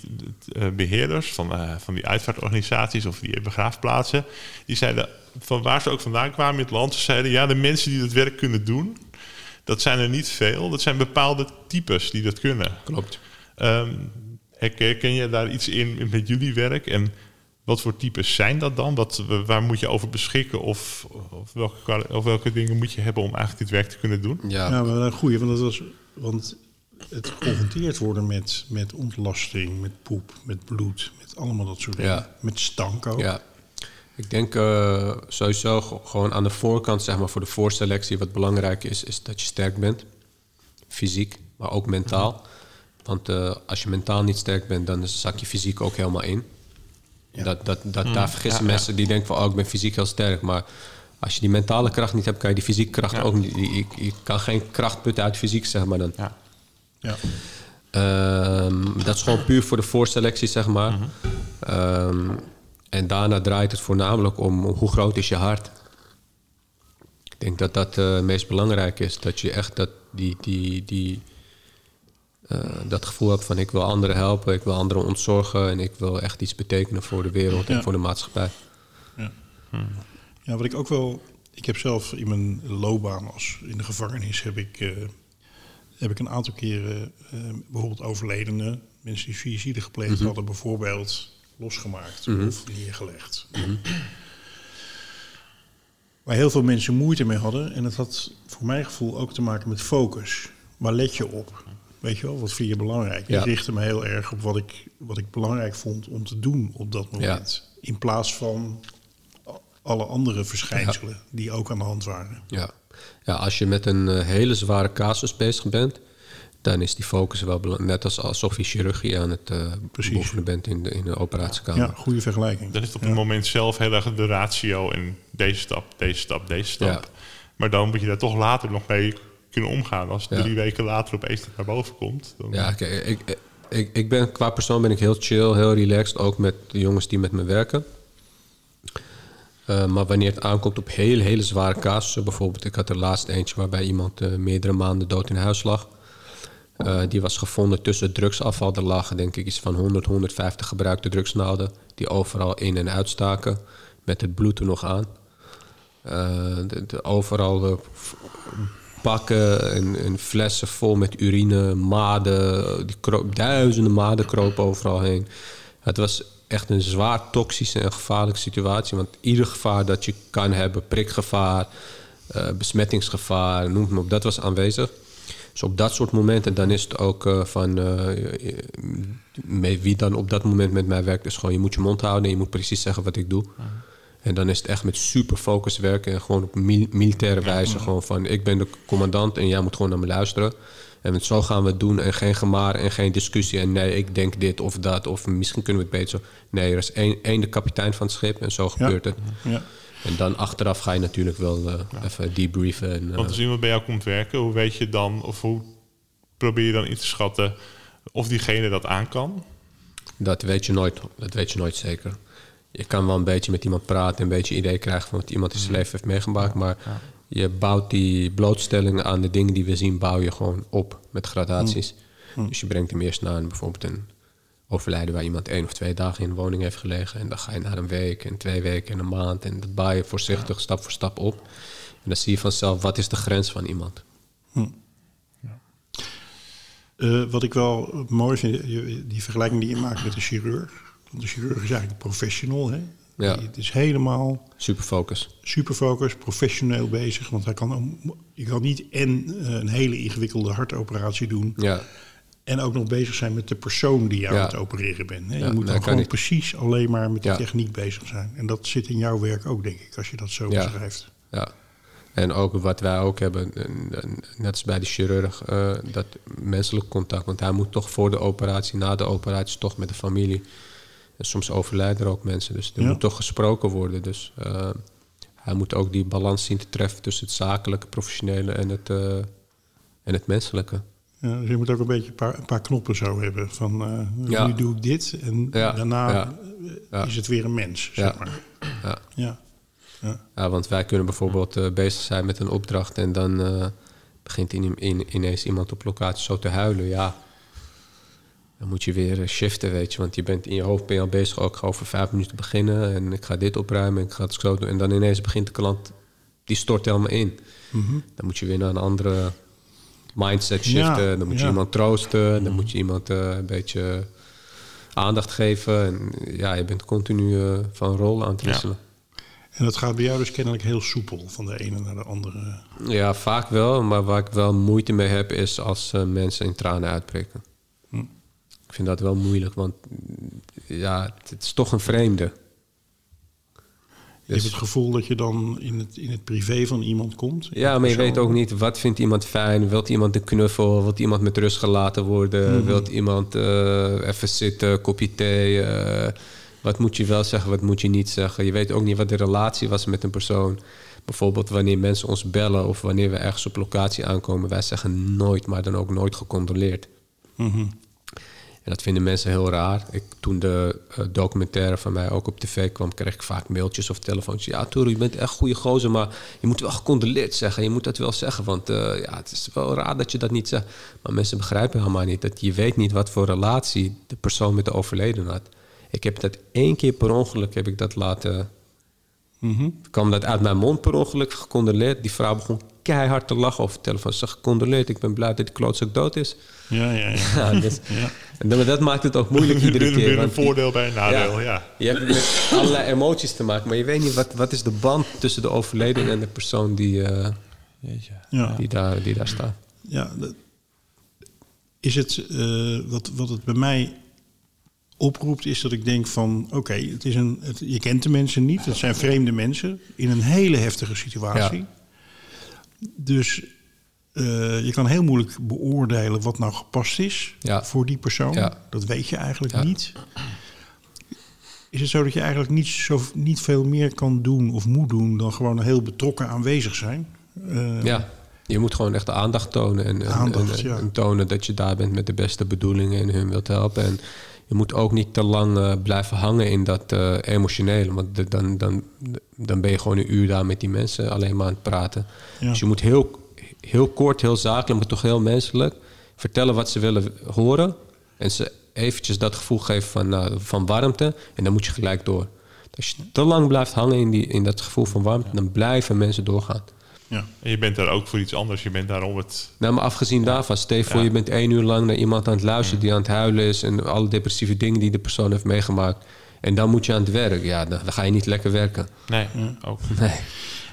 eh, beheerders van, eh, van die uitvaartorganisaties of die begraafplaatsen... die zeiden, van waar ze ook vandaan kwamen in het land... ze zeiden, ja, de mensen die dat werk kunnen doen... dat zijn er niet veel. Dat zijn bepaalde types die dat kunnen. Klopt. Ehm, herken je daar iets in met jullie werk? En wat voor types zijn dat dan? Wat, waar moet je over beschikken? Of, of, welke, of welke dingen moet je hebben om eigenlijk dit werk te kunnen doen? Ja, Ja, maar een goeie, want, dat was, want het geconfronteerd worden met, met ontlasting, met poep, met bloed, met allemaal dat soort dingen. Ja. Met stank ook. ja. Ik denk uh, sowieso gewoon aan de voorkant, zeg maar, voor de voorselectie, wat belangrijk is, is dat je sterk bent. Fysiek, maar ook mentaal. Want uh, als je mentaal niet sterk bent, dan zak je fysiek ook helemaal in. Ja. Dat, dat, dat, mm. Daar vergissen ja, mensen die denken van, oh, ik ben fysiek heel sterk. Maar als je die mentale kracht niet hebt, kan je die fysieke kracht ook niet. Je, je, kan geen kracht putten uit fysiek, zeg maar dan. Ja. ja. Um, dat is gewoon puur voor de voorselectie, zeg maar. Mm -hmm. um, en daarna draait het voornamelijk om hoe groot is je hart. Ik denk dat dat uh, het meest belangrijk is. Dat je echt dat, die, die, die, uh, dat gevoel hebt van ik wil anderen helpen, ik wil anderen ontzorgen en ik wil echt iets betekenen voor de wereld ja. en voor de maatschappij. Ja. Hmm. ja, wat ik ook wel. Ik heb zelf in mijn loopbaan als in de gevangenis heb ik, uh, heb ik een aantal keren bijvoorbeeld overledene mensen die suïcide gepleegd mm -hmm. hadden, bijvoorbeeld losgemaakt mm -hmm. of neergelegd. Mm -hmm. Waar heel veel mensen moeite mee hadden. En dat had voor mijn gevoel ook te maken met focus. Waar let je op? Weet je wel, wat vind je belangrijk? Ja. Ik richtte me heel erg op wat ik, wat ik belangrijk vond om te doen op dat moment. Ja. In plaats van alle andere verschijnselen ja. die ook aan de hand waren. Ja, ja als je met een uh, hele zware casus bezig bent, dan is die focus wel belangrijk. Net als alsof je chirurgie aan het uh, beoefenen bent in de, in de operatiekamer. Ja, goede vergelijking. Dan is het op het moment zelf heel erg de ratio en deze stap, deze stap, deze stap. Ja. Maar dan moet je daar toch later nog mee kunnen omgaan. Als het drie weken later opeens naar boven komt. Dan... Ja, kijk, ik, ik, ik ben qua persoon ben ik heel chill, heel relaxed. Ook met de jongens die met me werken. Uh, maar wanneer het aankomt op hele, hele zware casussen... bijvoorbeeld, ik had er laatst eentje waarbij iemand uh, meerdere maanden dood in huis lag... Uh, die was gevonden tussen drugsafval. Er lagen denk ik iets van 100, 150 gebruikte drugsnaalden... die overal in en uitstaken, met het bloed er nog aan. Uh, de, overal pakken en, en, flessen vol met urine, maden. Die duizenden maden kropen overal heen. Het was echt een zwaar toxische en gevaarlijke situatie. Want ieder gevaar dat je kan hebben, prikgevaar, besmettingsgevaar, noem het maar op, dat was aanwezig. Dus op dat soort momenten, dan is het ook uh, van uh, wie dan op dat moment met mij werkt, is gewoon je moet je mond houden en je moet precies zeggen wat ik doe. -huh. En dan is het echt met super focus werken en gewoon op mil militaire wijze. Gewoon van ik ben de commandant en jij moet gewoon naar me luisteren. En zo gaan we het doen en geen gemaar en geen discussie. En nee, ik denk dit of dat of misschien kunnen we het beter zo. Nee, er is één, één de kapitein van het schip en zo gebeurt het. Ja. En dan achteraf ga je natuurlijk wel uh, ja. even debriefen. En, uh, Want als iemand bij jou komt werken, hoe weet je dan, of hoe probeer je dan in te schatten of diegene dat aan kan? Dat weet je nooit, dat weet je nooit zeker. Je kan wel een beetje met iemand praten en een beetje idee krijgen van wat iemand in zijn leven heeft meegemaakt. Maar ja. je bouwt die blootstelling aan de dingen die we zien, bouw je gewoon op met gradaties. Mm. Dus je brengt hem eerst naar bijvoorbeeld een overlijden waar iemand één of twee dagen in een woning heeft gelegen. En dan ga je naar een week en twee weken en een maand. En dat bouw je voorzichtig stap voor stap op. En dan zie je vanzelf, wat is de grens van iemand? Hm. Ja. Uh, wat ik wel mooi vind, die vergelijking die je maakt met de chirurg. Want de chirurg is eigenlijk professional. Hè? Ja. Het is helemaal... Superfocus. Superfocus, professioneel bezig. Want hij kan, je kan niet en een hele ingewikkelde hartoperatie doen... Ja en ook nog bezig zijn met de persoon die je aan het opereren bent. Hè? Je moet dan gewoon niet. precies alleen maar met de techniek bezig zijn. En dat zit in jouw werk ook, denk ik, als je dat zo beschrijft. Ja, en ook wat wij ook hebben, net als bij de chirurg, uh, dat menselijk contact. Want hij moet toch voor de operatie, na de operatie, toch met de familie. En soms overlijden er ook mensen, dus er moet toch gesproken worden. Dus uh, hij moet ook die balans zien te treffen tussen het zakelijke, professionele en het, uh, en het menselijke. Ja, dus je moet ook een beetje een paar, een paar knoppen zo hebben. Van uh, ja. nu doe ik dit en ja. daarna ja. is het weer een mens, zeg maar. Ja. Ja. Ja. want wij kunnen bijvoorbeeld uh, bezig zijn met een opdracht... en dan begint in, in, ineens iemand op locatie zo te huilen. Ja, dan moet je weer shiften, weet je. Want je bent in je hoofd ben je al bezig... ook ga over vijf minuten beginnen en ik ga dit opruimen... ik ga het zo doen. En dan ineens begint de klant, die stort helemaal in. Mm -hmm. Dan moet je weer naar een andere mindset shiften. Ja, dan moet je ja. iemand troosten. Dan moet je iemand uh, een beetje aandacht geven. En ja, je bent continu uh, van rol aan het wisselen. Ja. En dat gaat bij jou dus kennelijk heel soepel, van de ene naar de andere. Ja, vaak wel. Maar waar ik wel moeite mee heb, is als uh, mensen in tranen uitbreken. Hm. Ik vind dat wel moeilijk, want ja, het is toch een vreemde. Je hebt het gevoel dat je dan in het, in het privé van iemand komt. Ja, maar je weet ook niet wat vindt iemand fijn. Wilt iemand een knuffel? Wilt iemand met rust gelaten worden? Mhm. Wilt iemand eh, even zitten, kopje thee? eh, wat moet je wel zeggen, wat moet je niet zeggen? Je weet ook niet wat de relatie was met een persoon. Bijvoorbeeld wanneer mensen ons bellen of wanneer we ergens op locatie aankomen. Wij zeggen nooit, maar dan ook nooit gecontroleerd. Mhm. En dat vinden mensen heel raar. Ik, toen de eh, documentaire van mij ook op tv kwam, kreeg ik vaak mailtjes of telefoontjes. Ja, Toer, je bent echt goede gozer, maar je moet wel gecondoleerd zeggen. Je moet dat wel zeggen, want eh, ja, het is wel raar dat je dat niet zegt. Maar mensen begrijpen helemaal niet dat je weet niet wat voor relatie de persoon met de overleden had. Ik heb dat één keer per ongeluk heb ik dat laten Mhm. kwam dat uit mijn mond per ongeluk, gecondoleerd. Die vrouw begon keihard te lachen over de telefoon. Ze gecondoleerd, ik ben blij dat die klootzak dood is. Ja, ja, ja. Ja, dus, Ja. En dan- dat maakt het ook moeilijk iedere keer. weer een voordeel bij een nadeel, ja. Je hebt met allerlei emoties te maken, maar je weet niet wat, wat is de band tussen de overleden en de persoon die, eh, ja. die, daar, die daar staat. Ja, is het eh, wat, wat het bij mij oproept, is dat ik denk van oké, het is een, het, je kent de mensen niet, het zijn vreemde mensen in een hele heftige situatie. Ja. Dus eh, je kan heel moeilijk beoordelen wat nou gepast is Ja. voor die persoon. Ja. Dat weet je eigenlijk Ja. niet. Is het zo dat je eigenlijk niet, zo, niet veel meer kan doen of moet doen dan gewoon heel betrokken aanwezig zijn? Eh, Ja, je moet gewoon echt de aandacht tonen. En, en- Aandacht, en, ja. en tonen dat je daar bent met de beste bedoelingen en hun wilt helpen. En je moet ook niet te lang eh, blijven hangen in dat emotionele. Want de- dan, dan, dan ben je gewoon een uur daar met die mensen alleen maar aan het praten. Dus je moet heel, heel kort, heel zakelijk, maar toch heel menselijk vertellen wat ze willen horen. En ze eventjes dat gevoel geven van, nou, van warmte. En dan moet je gelijk door. Als je te lang blijft hangen in, die, in dat gevoel van warmte, dan blijven mensen doorgaan. Ja. En je bent daar ook voor iets anders. Je bent daar om het... Nou, maar afgezien daarvan, stel je voor, Ja. je bent één uur lang naar iemand aan het luisteren die aan het huilen is en alle depressieve dingen die de persoon heeft meegemaakt. En dan moet je aan het werk. Ja, dan, dan ga je niet lekker werken. Nee, ook. Nee.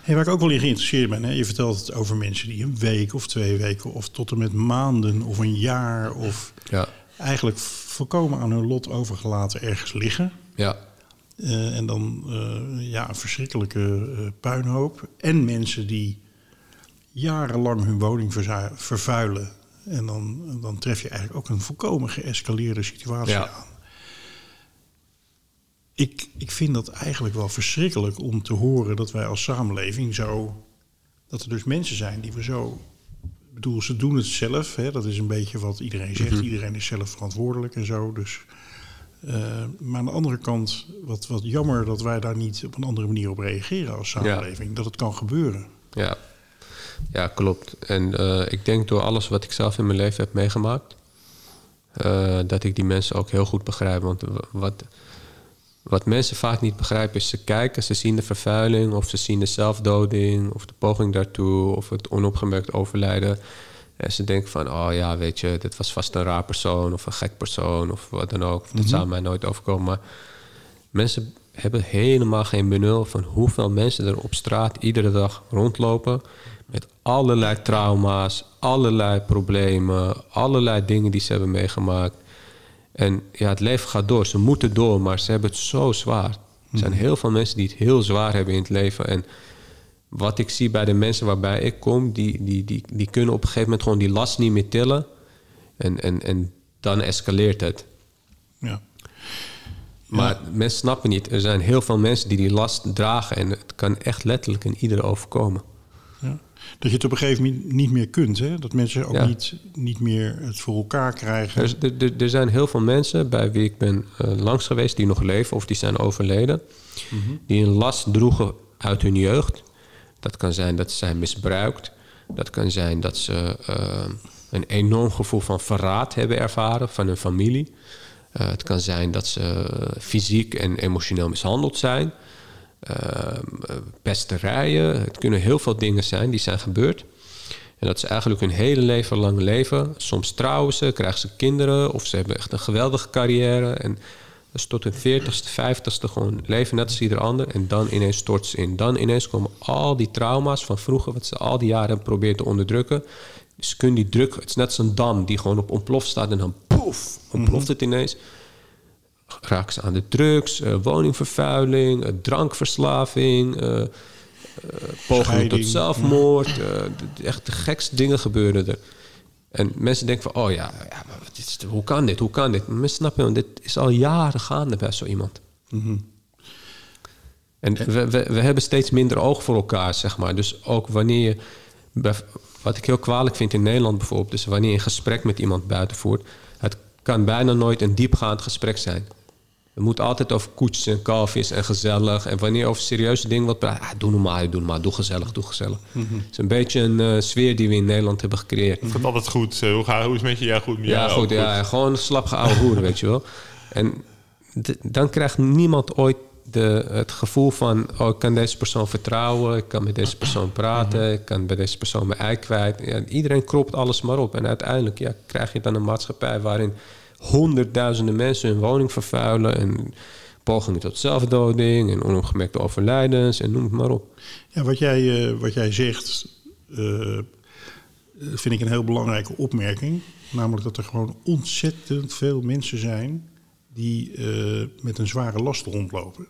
Hey, waar ik ook wel in geïnteresseerd ben, hè? je vertelt het over mensen die een week of twee weken of tot en met maanden of een jaar of Ja, eigenlijk volkomen aan hun lot overgelaten ergens liggen. ja, Eh, en dan eh, ja, een verschrikkelijke eh, puinhoop. En mensen die jarenlang hun woning vervuilen. En dan, dan tref je eigenlijk ook een volkomen geëscaleerde situatie Ja. aan. Ik, ik vind dat eigenlijk wel verschrikkelijk om te horen dat wij als samenleving zo. dat er dus mensen zijn die we zo. Ik bedoel, ze doen het zelf. Hè? Dat is een beetje wat iedereen zegt. Iedereen is zelf verantwoordelijk en zo. Dus eh, maar aan de andere kant, wat, wat jammer dat wij daar niet op een andere manier op reageren als samenleving. Dat het kan gebeuren. ja. Ja, klopt. En eh, ik denk door alles wat ik zelf in mijn leven heb meegemaakt, eh, dat ik die mensen ook heel goed begrijp. Want wat, wat mensen vaak niet begrijpen is ze kijken, ze zien de vervuiling of ze zien de zelfdoding of de poging daartoe of het onopgemerkt overlijden. En ze denken van, oh ja, weet je, dit was vast een raar persoon of een gek persoon of wat dan ook. Of Dat zou mij nooit overkomen. Maar mensen hebben helemaal geen benul van hoeveel mensen er op straat iedere dag rondlopen. Met allerlei trauma's, allerlei problemen, allerlei dingen die ze hebben meegemaakt. En ja, het leven gaat door. Ze moeten door, maar ze hebben het zo zwaar. Er zijn heel veel mensen die het heel zwaar hebben in het leven. En wat ik zie bij de mensen waarbij ik kom, die, die, die, die kunnen op een gegeven moment gewoon die last niet meer tillen. En, en, en dan escaleert het. Ja. Maar mensen snappen niet. Er zijn heel veel mensen die die last dragen. En het kan echt letterlijk in ieder overkomen. Dat je het op een gegeven moment niet meer kunt. Hè? Dat mensen ook Ja. niet, niet meer het voor elkaar krijgen. Er, er, er- er zijn heel veel mensen bij wie ik ben eh, langs geweest... die nog leven of die zijn overleden... die een last droegen uit hun jeugd. Dat kan zijn dat ze zijn misbruikt. Dat kan zijn dat ze eh, een enorm gevoel van verraad hebben ervaren... van hun familie. Eh, het kan zijn dat ze fysiek en emotioneel mishandeld zijn... Ehm, eh, pesterijen. Het kunnen heel veel dingen zijn die zijn gebeurd. En dat ze eigenlijk hun hele leven lang leven. Soms trouwen ze, krijgen ze kinderen of ze hebben echt een geweldige carrière. En dus tot hun 40ste, 50ste gewoon leven net als ieder ander. En dan ineens stort ze in. Dan ineens komen al die trauma's van vroeger, wat ze al die jaren hebben geprobeerd te onderdrukken. Ze kunnen die druk, het is net een dam die gewoon op ontplof staat en dan poef, ontploft het ineens raken ze aan de drugs, eh, woningvervuiling, eh, drankverslaving, eh, eh, poging tot zelfmoord. de- echt de gekste dingen gebeuren er. En mensen denken van, oh ja, ja maar wat is, hoe kan dit, hoe kan dit? Maar mensen snappen, want dit is al jaren gaande bij zo iemand. En we, we, we hebben steeds minder oog voor elkaar, zeg maar. Dus ook wanneer je... Wat ik heel kwalijk vind in Nederland bijvoorbeeld... is wanneer je een gesprek met iemand buiten voert... het kan bijna nooit een diepgaand gesprek zijn. Het moet altijd over koets en kalfjes en gezellig. En wanneer over serieuze dingen wat praat... Ah, doe normaal, doe normaal, doe gezellig, doe gezellig. Het is een beetje een eh, sfeer die we in Nederland hebben gecreëerd. Het gaat altijd goed. Eh, hoe, ga, hoe is het met je? Ja, goed. Ja, goed, ja, gewoon slap geouwe hoeren, weet je wel. En dan krijgt niemand ooit de, het gevoel van... oh, ik kan deze persoon vertrouwen, ik kan met deze persoon praten... ik kan bij deze persoon mijn ei kwijt. Ja, iedereen kropt alles maar op. En uiteindelijk ja, krijg je dan een maatschappij... waarin honderdduizenden mensen hun woning vervuilen... en pogingen tot zelfdoding en onopgemerkte overlijdens... en noem het maar op. Ja, wat jij, eh, wat jij zegt, eh, vind ik een heel belangrijke opmerking. Namelijk dat er gewoon ontzettend veel mensen zijn die eh, met een zware last rondlopen.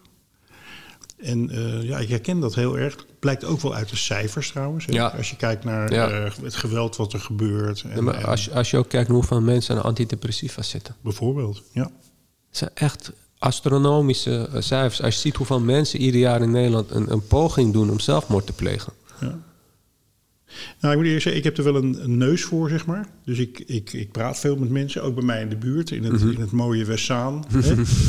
En eh, ja, ik herken dat heel erg. Blijkt ook wel uit de cijfers trouwens. Ja. Als je kijkt naar Ja. eh, het geweld wat er gebeurt. En, Ja, maar en als, je- als je ook kijkt naar hoeveel mensen aan antidepressiva zitten... bijvoorbeeld, ja. Het zijn echt astronomische eh, cijfers. Als je ziet hoeveel mensen ieder jaar in Nederland een, een poging doen om zelfmoord te plegen. Ja. Nou, ik moet eerst zeggen, ik heb er wel een, een neus voor, zeg maar. Dus ik, ik, ik praat veel met mensen, ook bij mij in de buurt, in het, in het mooie Westzaan.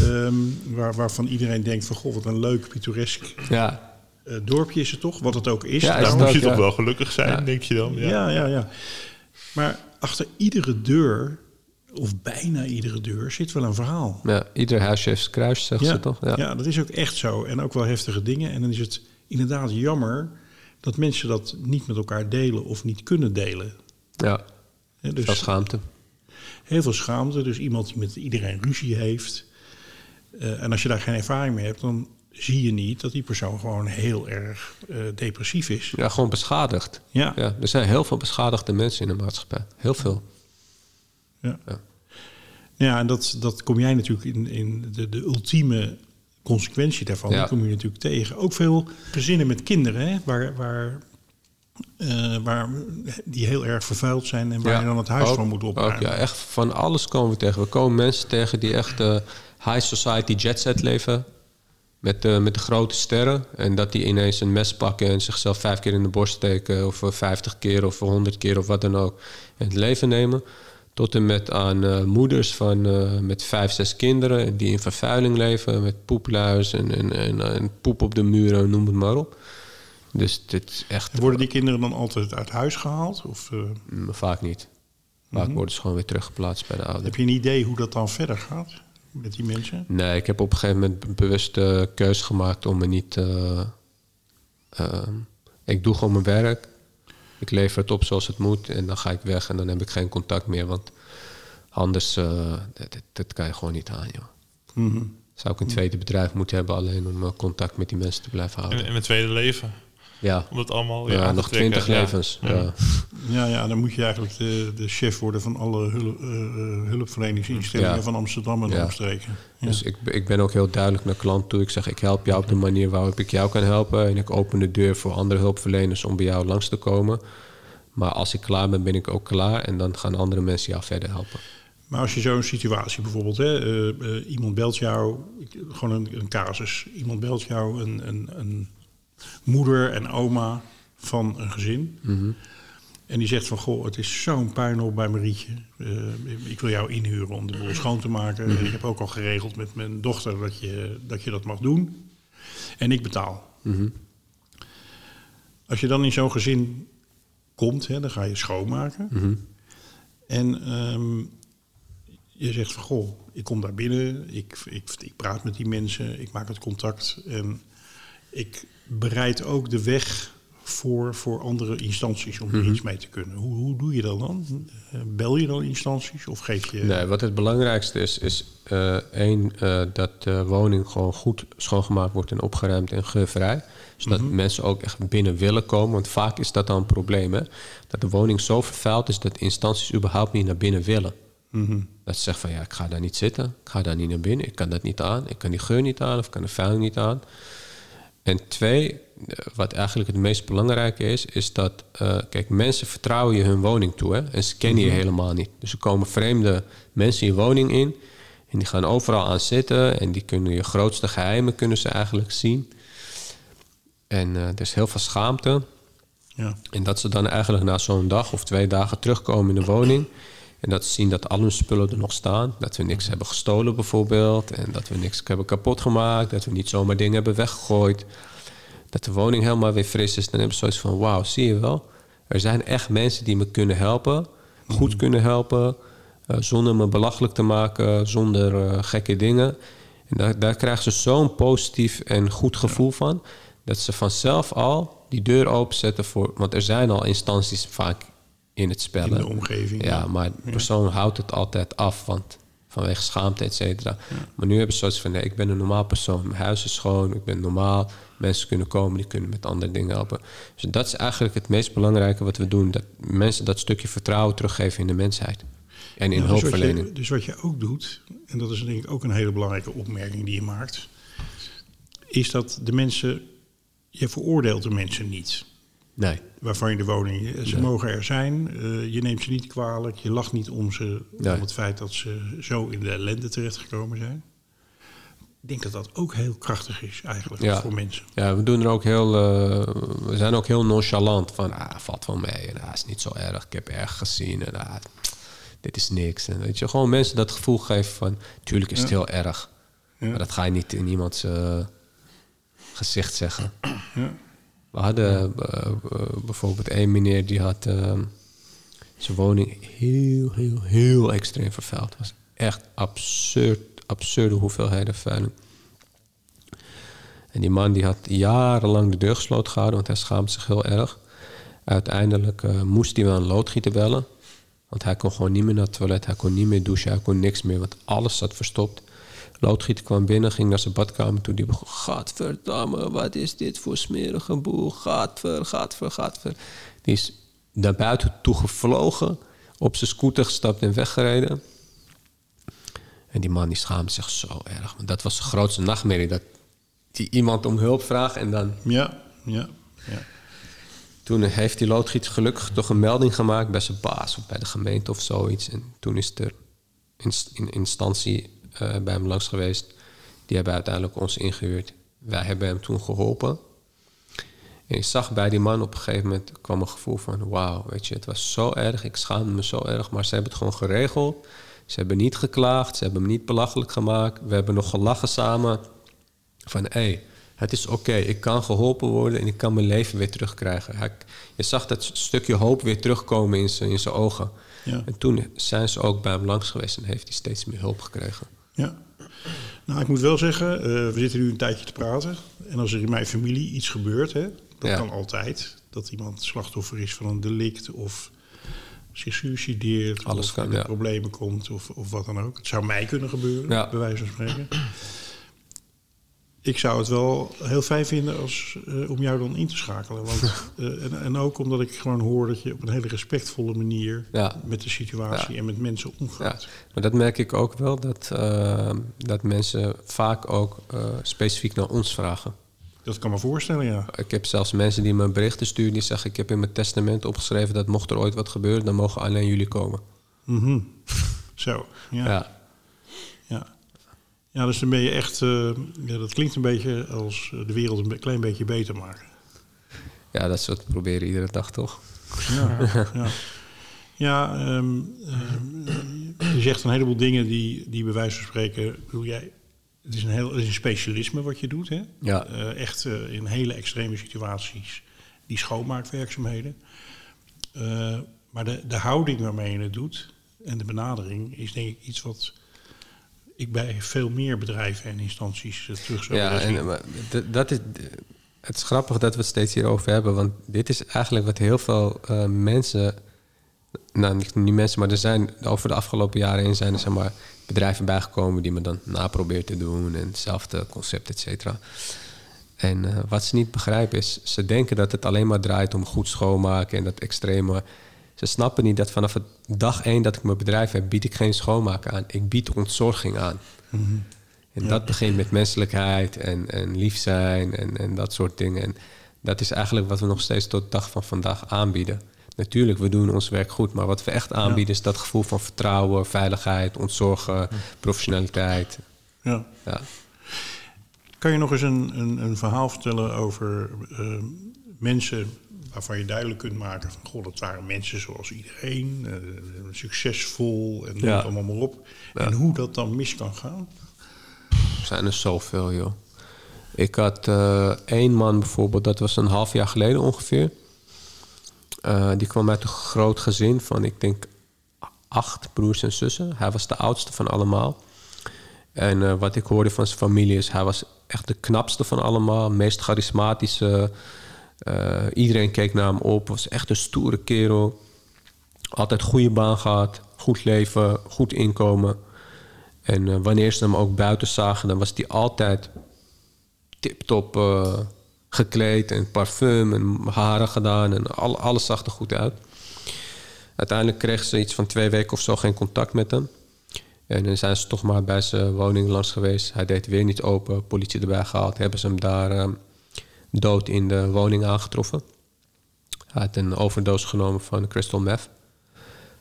ehm, waar, waarvan iedereen denkt van, goh, wat een leuk, pittoresk Ja, eh, dorpje is het toch? Wat het ook is. Ja, trouwens. moet je toch wel gelukkig zijn, Ja. denk je dan? Ja. Ja, ja, ja. Maar achter iedere deur, of bijna iedere deur, zit wel een verhaal. ja ieder huisje heeft kruis, zegt ze toch? Ja. ja, dat is ook echt zo. En ook wel heftige dingen. En dan is het inderdaad jammer dat mensen dat niet met elkaar delen of niet kunnen delen. ja. Dus dat is schaamte. heel veel schaamte. Dus iemand die met iedereen ruzie heeft. Eh, en als je daar geen ervaring mee hebt, dan zie je niet dat die persoon gewoon heel erg eh, depressief is. Ja, gewoon beschadigd. Ja. Ja, er zijn heel veel beschadigde mensen in de maatschappij. Heel veel. Ja, Ja. ja en dat, dat kom jij natuurlijk in, in de, de ultieme consequentie daarvan. Ja. Kom je natuurlijk tegen. Ook veel gezinnen met kinderen, hè, waar, waar, eh, waar die heel erg vervuild zijn en waar Ja, je dan het huis ook- van moet opruimen. ook, ja, echt van alles komen we tegen. We komen mensen tegen die echt eh, high society jet set leven. Met, eh, met de grote sterren. En dat die ineens een mes pakken en zichzelf vijf keer in de borst steken. Of vijftig keer of honderd keer of wat dan ook. En het leven nemen. Tot en met aan eh, moeders van, eh, met vijf, zes kinderen. Die in vervuiling leven. Met poepluis en, en, en, en poep op de muren, noem het maar op. Dus dit is echt... En worden die kinderen dan altijd uit huis gehaald? Of eh, Mm, Vaak niet. Vaak worden ze gewoon weer teruggeplaatst bij de ouders. heb je een idee hoe dat dan verder gaat met die mensen? Nee, ik heb op een gegeven moment be- bewust de keus gemaakt om me niet. ik doe gewoon mijn werk. Ik lever het op zoals het moet en dan ga ik weg en dan heb ik geen contact meer. Want anders, eh, dat, dat- dat kan je gewoon niet aan, joh. Mhm. Zou ik een tweede bedrijf moeten hebben alleen om eh, contact met die mensen te blijven En, houden? en een tweede leven. Ja, Om dat allemaal ja, nog twintig levens. Ja. Ja. Ja, ja, dan moet je eigenlijk de, de chef worden van alle hulp, eh, eh, hulpverleningsinstellingen Ja. van Amsterdam en Ja. omstreken. Ja. Dus ik, ik ben ook heel duidelijk naar klant toe. Ik zeg, ik help jou op de manier waarop ik jou kan helpen. En ik open de deur voor andere hulpverleners om bij jou langs te komen. Maar als ik klaar ben, ben ik ook klaar. En dan gaan andere mensen jou verder helpen. Maar als je zo'n situatie bijvoorbeeld, hè, eh, eh, iemand belt jou, gewoon een, een casus, iemand belt jou, een, een, een moeder en oma van een gezin. En die zegt van, goh, het is zo'n puinhoop bij Marietje. Eh, ik wil jou inhuren om de boel schoon te maken. En ik heb ook al geregeld met mijn dochter dat je dat, je dat mag doen. En ik betaal. Als je dan in zo'n gezin komt, hè, dan ga je schoonmaken. En ehm, je zegt van, goh, ik kom daar binnen, ik, ik, ik praat met die mensen, ik maak het contact. En ik bereid ook de weg voor, voor andere instanties om er iets mee te kunnen. Hoe, hoe doe je dat dan? Eh, Bel je dan instanties of geef je... Nee, wat het belangrijkste is, is eh, één, eh, dat de woning gewoon goed schoongemaakt wordt en opgeruimd en geurvrij. Zodat mensen ook echt binnen willen komen. Want vaak is dat dan een probleem, hè? Dat de woning zo vervuild is dat instanties überhaupt niet naar binnen willen. Dat ze zeggen van ja, ik ga daar niet zitten, ik ga daar niet naar binnen, ik kan dat niet aan, ik kan die geur niet aan of ik kan de vuil niet aan. En twee, eh, wat eigenlijk het meest belangrijke is, is dat, eh, kijk, mensen vertrouwen je hun woning toe hè, en ze kennen je helemaal niet. Dus er komen vreemde mensen je woning in en die gaan overal aan zitten en die kunnen je grootste geheimen kunnen ze eigenlijk zien. En eh, er is heel veel schaamte. Ja. En dat ze dan eigenlijk na zo'n dag of twee dagen terugkomen in de woning. En dat ze zien dat al hun spullen er nog staan. Dat we niks hebben gestolen bijvoorbeeld. En dat we niks hebben kapot gemaakt. Dat we niet zomaar dingen hebben weggegooid. Dat de woning helemaal weer fris is. Dan hebben ze zoiets van, wauw, zie je wel. Er zijn echt mensen die me kunnen helpen. Goed kunnen helpen. eh, zonder me belachelijk te maken. Zonder eh, gekke dingen. En daar, daar krijgen ze zo'n positief en goed gevoel van. Dat ze vanzelf al die deur openzetten voor... Want er zijn al instanties vaak in het spel. In de omgeving. Ja, maar de persoon houdt het altijd af, want vanwege schaamte, et cetera. Maar nu hebben ze zoiets van, nee, ik ben een normaal persoon. Mijn huis is schoon, ik ben normaal. Mensen kunnen komen, die kunnen met andere dingen helpen. Dus dat is eigenlijk het meest belangrijke wat we doen. Dat mensen dat stukje vertrouwen teruggeven in de mensheid. En in dus, hulpverlening. je, dus wat je ook doet, en dat is denk ik ook een hele belangrijke opmerking die je maakt, is dat de mensen, je veroordeelt de mensen niet. Nee, Waarvan je de woning, ze mogen er zijn, eh, je neemt ze niet kwalijk, je lacht niet om, ze, Nee. om het feit dat ze zo in de ellende terechtgekomen zijn. Ik denk dat dat ook heel krachtig is eigenlijk Ja. voor mensen. Ja, we doen er ook heel. eh, we zijn ook heel nonchalant van. Ah, valt wel mee. En, ah, is niet zo erg. Ik heb erg gezien. En, ah, dit is niks. En weet je, gewoon mensen dat gevoel geven van. Tuurlijk is het heel erg. Maar dat ga je niet in iemands eh, gezicht zeggen. Ja. We hadden eh, eh, bijvoorbeeld één meneer die had eh, zijn woning heel, heel, heel extreem vervuild. Het was echt absurd, absurde hoeveelheden vervuiling. En die man die had jarenlang de deur gesloten gehouden, want hij schaamde zich heel erg. Uiteindelijk eh, moest hij wel een loodgieter bellen. Want hij kon gewoon niet meer naar het toilet, hij kon niet meer douchen, hij kon niks meer, want alles zat verstopt. Loodgieter kwam binnen, ging naar zijn badkamer toe. Die begon, gadverdamme, wat is dit voor smerige boel? Gadver, gadver, gadver. Die is naar buiten toe gevlogen, op zijn scooter gestapt en weggereden. En die man die schaamde zich zo erg. Want dat was de grootste nachtmerrie. Dat die iemand om hulp vraagt en dan... Ja, ja, ja. Toen heeft die loodgieter gelukkig toch een melding gemaakt bij zijn baas of bij de gemeente of zoiets. En toen is er in, in instantie eh, bij hem langs geweest. Die hebben uiteindelijk ons ingehuurd. Wij hebben hem toen geholpen. En ik zag bij die man op een gegeven moment kwam een gevoel van... wauw, weet je, het was zo erg, ik schaamde me zo erg. Maar ze hebben het gewoon geregeld. Ze hebben niet geklaagd, ze hebben me niet belachelijk gemaakt. We hebben nog gelachen samen. Van, hé, hey, het is oké, ik kan geholpen worden... en ik kan mijn leven weer terugkrijgen. Hij, je zag dat stukje hoop weer terugkomen in zijn, in zijn ogen. Ja. En toen zijn ze ook bij hem langs geweest... en heeft hij steeds meer hulp gekregen. Ja. Nou, ik moet wel zeggen, eh, we zitten nu een tijdje te praten. En als er in mijn familie iets gebeurt, hè, dat Ja. kan altijd. Dat iemand slachtoffer is van een delict of zich suicideert. Alles of kan, in ja. problemen komt of, of wat dan ook. Het zou mij kunnen gebeuren, Ja. bij wijze van spreken. Ik zou het wel heel fijn vinden als, eh, om jou dan in te schakelen. Want, eh, en, en ook omdat ik gewoon hoor dat je op een hele respectvolle manier Ja. met de situatie Ja. en met mensen Ja, omgaat. maar dat merk ik ook wel, dat, eh, dat mensen vaak ook specifiek naar ons vragen. Dat kan me voorstellen, ja. Ik heb zelfs mensen die me berichten sturen die zeggen... ik heb in mijn testament opgeschreven dat mocht er ooit wat gebeuren... dan mogen alleen jullie komen. Mhm. Zo, ja. Ja, Ja. Ja, dus dan ben je echt... eh, ja, dat klinkt een beetje als eh, de wereld een klein beetje beter maken. ja dat is wat we proberen iedere dag, toch? Ja, ja. ja ehm, ehm, je zegt een heleboel dingen die, die bij wijze van spreken... Bedoel, jij, het, is een heel, het is een specialisme wat je doet, hè? Ja. Eh, echt in hele extreme situaties die schoonmaakwerkzaamheden. Maar de, de houding waarmee je het doet en de benadering is denk ik iets wat ik bij veel meer bedrijven en instanties eh, terug zou Ja, en, maar dat is, het is grappig dat we het steeds hierover hebben. Want dit is eigenlijk wat heel veel eh, mensen... Nou, niet, mensen, maar er zijn over de afgelopen jaren heen... zijn er zeg maar, bedrijven bijgekomen die me dan naprobeert te doen... en hetzelfde concept, et cetera. En eh, wat ze niet begrijpen is... ze denken dat het alleen maar draait om goed schoonmaken... en dat extreme... Ze snappen niet dat vanaf het dag één dat ik mijn bedrijf heb, bied ik geen schoonmaak aan. Ik bied ontzorging aan. En dat begint met menselijkheid en, en lief zijn en, en dat soort dingen. En dat is eigenlijk wat we nog steeds tot de dag van vandaag aanbieden. Natuurlijk, we doen ons werk goed, maar wat we echt aanbieden is dat gevoel van vertrouwen, veiligheid, ontzorgen, professionaliteit. Ja. Ja. Kan je nog eens een, een, een verhaal vertellen over eh, mensen waarvan je duidelijk kunt maken van goh, dat waren mensen zoals iedereen, eh, succesvol en noem Ja. het allemaal maar op. Ja. En hoe dat dan mis kan gaan? Er zijn er zoveel, joh. Ik had eh, één man bijvoorbeeld, dat was een half jaar geleden ongeveer. Eh, die kwam uit een groot gezin van, ik denk, acht broers en zussen. Hij was de oudste van allemaal. En wat ik hoorde van zijn familie is, hij was echt de knapste van allemaal, meest charismatische. Eh, iedereen keek naar hem op, was echt een stoere kerel. Altijd goede baan gehad, goed leven, goed inkomen. En eh, wanneer ze hem ook buiten zagen, dan was hij altijd tip-top eh, gekleed en parfum en haren gedaan en al, alles zag er goed uit. Uiteindelijk kregen ze iets van twee weken of zo geen contact met hem. En dan zijn ze toch maar bij zijn woning langs geweest. Hij deed weer niet open, politie erbij gehaald. Hebben ze hem daar eh, dood in de woning aangetroffen. Hij had een overdosis genomen van crystal meth.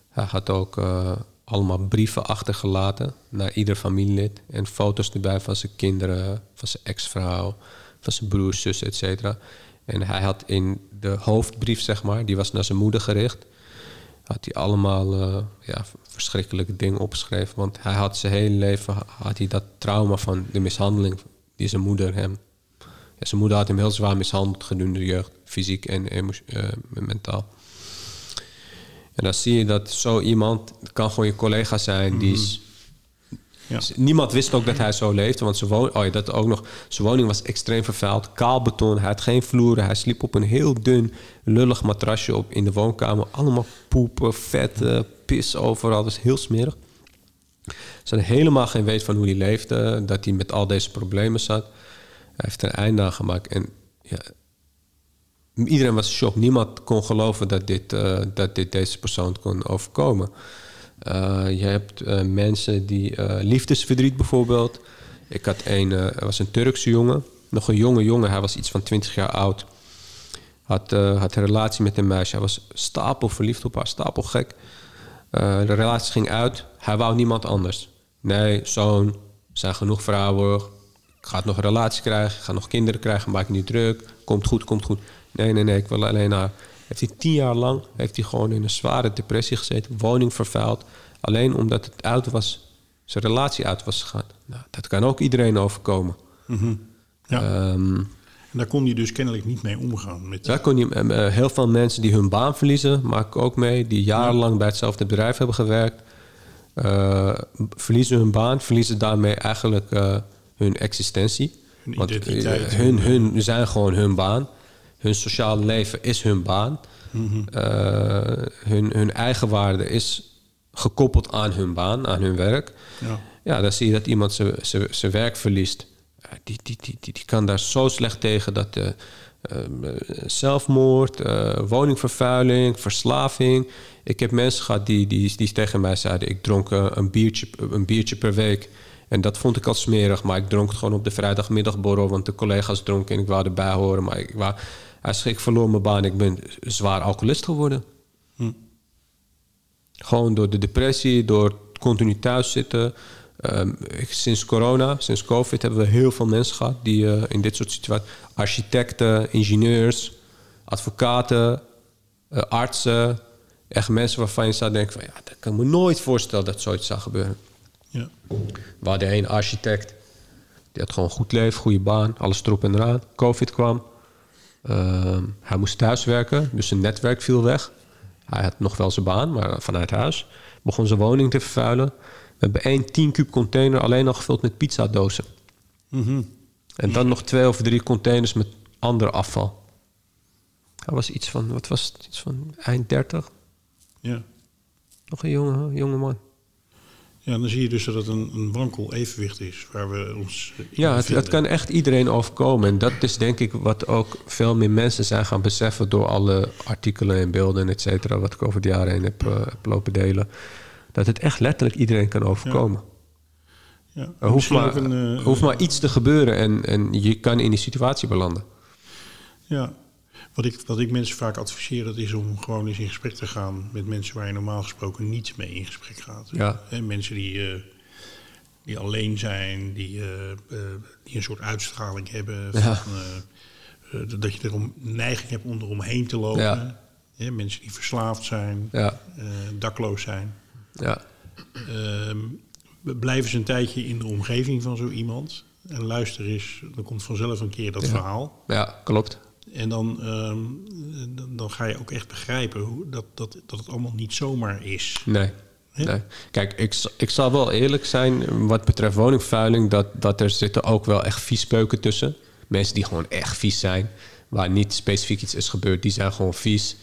Hij had ook eh, allemaal brieven achtergelaten naar ieder familielid. En foto's erbij van zijn kinderen, van zijn ex-vrouw, van zijn broers, zus, et cetera. En hij had in de hoofdbrief, zeg maar, die was naar zijn moeder gericht. Had hij allemaal eh, ja, verschrikkelijke dingen opgeschreven. Want hij had zijn hele leven had hij dat trauma van de mishandeling die zijn moeder hem. Ja, zijn moeder had hem heel zwaar mishandeld gedurende de jeugd, fysiek en eh, mentaal. En dan zie je dat zo iemand, kan gewoon je collega zijn, die is. Ja. Niemand wist ook dat hij zo leefde, want zijn woning, oh ja, dat ook nog. Zijn woning was extreem vervuild, kaal beton, hij had geen vloeren, hij sliep op een heel dun, lullig matrasje op in de woonkamer. Allemaal poepen, vet, pis overal, dat was heel smerig. Ze hadden helemaal geen weet van hoe hij leefde, dat hij met al deze problemen zat. Hij heeft er een einde aan gemaakt. En ja, iedereen was shock. Niemand kon geloven dat dit, eh, dat dit deze persoon kon overkomen. Eh, je hebt eh, mensen die liefdesverdriet bijvoorbeeld. Ik had een, was een Turkse jongen, nog een jonge jongen. Hij was iets van 20 jaar oud. Had, had een relatie met een meisje. Hij was stapel verliefd op haar, stapel gek. De relatie ging uit. Hij wou niemand anders. Nee, zoon, zijn genoeg vrouwen. Ik ga nog een relatie krijgen. Ik ga nog kinderen krijgen. Maak je niet druk. Komt goed, komt goed. Nee, nee, nee. Ik wil alleen haar. Heeft hij tien jaar lang heeft hij gewoon in een zware depressie gezeten. Woning vervuild. Alleen omdat het uit was. Zijn relatie uit was gegaan. Nou, dat kan ook iedereen overkomen. Ja. Ehm, en daar kon hij dus kennelijk niet mee omgaan. Met, daar kon je, eh, eh, heel veel mensen die hun baan verliezen, maak ik ook mee, die jarenlang bij hetzelfde bedrijf hebben gewerkt, eh, verliezen hun baan, verliezen daarmee eigenlijk eh, hun existentie. Hun Want, eh, hun, hun zijn gewoon hun baan. Hun sociale leven is hun baan. Eh, hun, hun eigen waarde is gekoppeld aan hun baan, aan hun werk. Ja. Ja, dan zie je dat iemand zijn- werk verliest. Ja, Die, die, die, die, die kan daar zo slecht tegen dat eh, ehm, eh, zelfmoord, eh, woningvervuiling, verslaving. Ik heb mensen gehad die, die, die tegen mij zeiden: ik dronk eh, een, biertje, een biertje per week. En dat vond ik al smerig, maar ik dronk het gewoon op de vrijdagmiddagborrel, want de collega's dronken en ik wou erbij horen. Maar ik, wou, ik verloor mijn baan, ik ben zwaar alcoholist geworden. Gewoon door de depressie, door continu thuis zitten. Ehm, ik- sinds corona, sinds COVID, hebben we heel veel mensen gehad die eh, in dit soort situaties. Architecten, ingenieurs, advocaten, eh, artsen. Echt mensen waarvan je zou denken: van ja, dat kan ik me nooit voorstellen dat zoiets zou gebeuren. Ja. We hadden een architect, die had gewoon goed leven, goede baan, alles erop en eraan. COVID kwam. Ehm, hij moest thuiswerken, dus zijn netwerk viel weg. Hij had nog wel zijn baan, maar vanuit huis. Begon zijn woning te vervuilen. We hebben één 10 kub container alleen al gevuld met pizzadozen. En dan nog twee of drie containers met ander afval. Hij was iets van, wat was het? Iets van eind 30. Ja. Nog een jonge, jonge man. Ja, dan zie je dus dat het een, een wankel evenwicht is waar we ons in Ja, het, het kan echt iedereen overkomen. En dat is denk ik wat ook veel meer mensen zijn gaan beseffen door alle artikelen en beelden en et cetera, wat ik over de jaren heen heb, eh, heb lopen delen. Dat het echt letterlijk iedereen kan overkomen. Ja. Er hoeft maar, een, eh, hoeft maar iets te gebeuren en, en je kan in die situatie belanden. Ja, wat ik, wat ik mensen vaak adviseer, dat is om gewoon eens in gesprek te gaan met mensen waar je normaal gesproken niet mee in gesprek gaat. Ja. Mensen die, eh, die alleen zijn, die, eh, eh, die een soort uitstraling hebben. Van, Ja. dat je erom neiging hebt om eromheen te lopen. Ja. Mensen die verslaafd zijn, Ja, dakloos zijn. ja, Ehm, blijf eens een tijdje in de omgeving van zo iemand. En luister eens, dan komt vanzelf een keer dat verhaal. ja, klopt. En dan, ehm, dan, dan ga je ook echt begrijpen hoe, dat, dat, dat het allemaal niet zomaar is. Nee. Kijk, ik, ik zal wel eerlijk zijn wat betreft woningvervuiling, dat, dat er zitten ook wel echt viespeuken tussen. Mensen die gewoon echt vies zijn, waar niet specifiek iets is gebeurd, die zijn gewoon vies.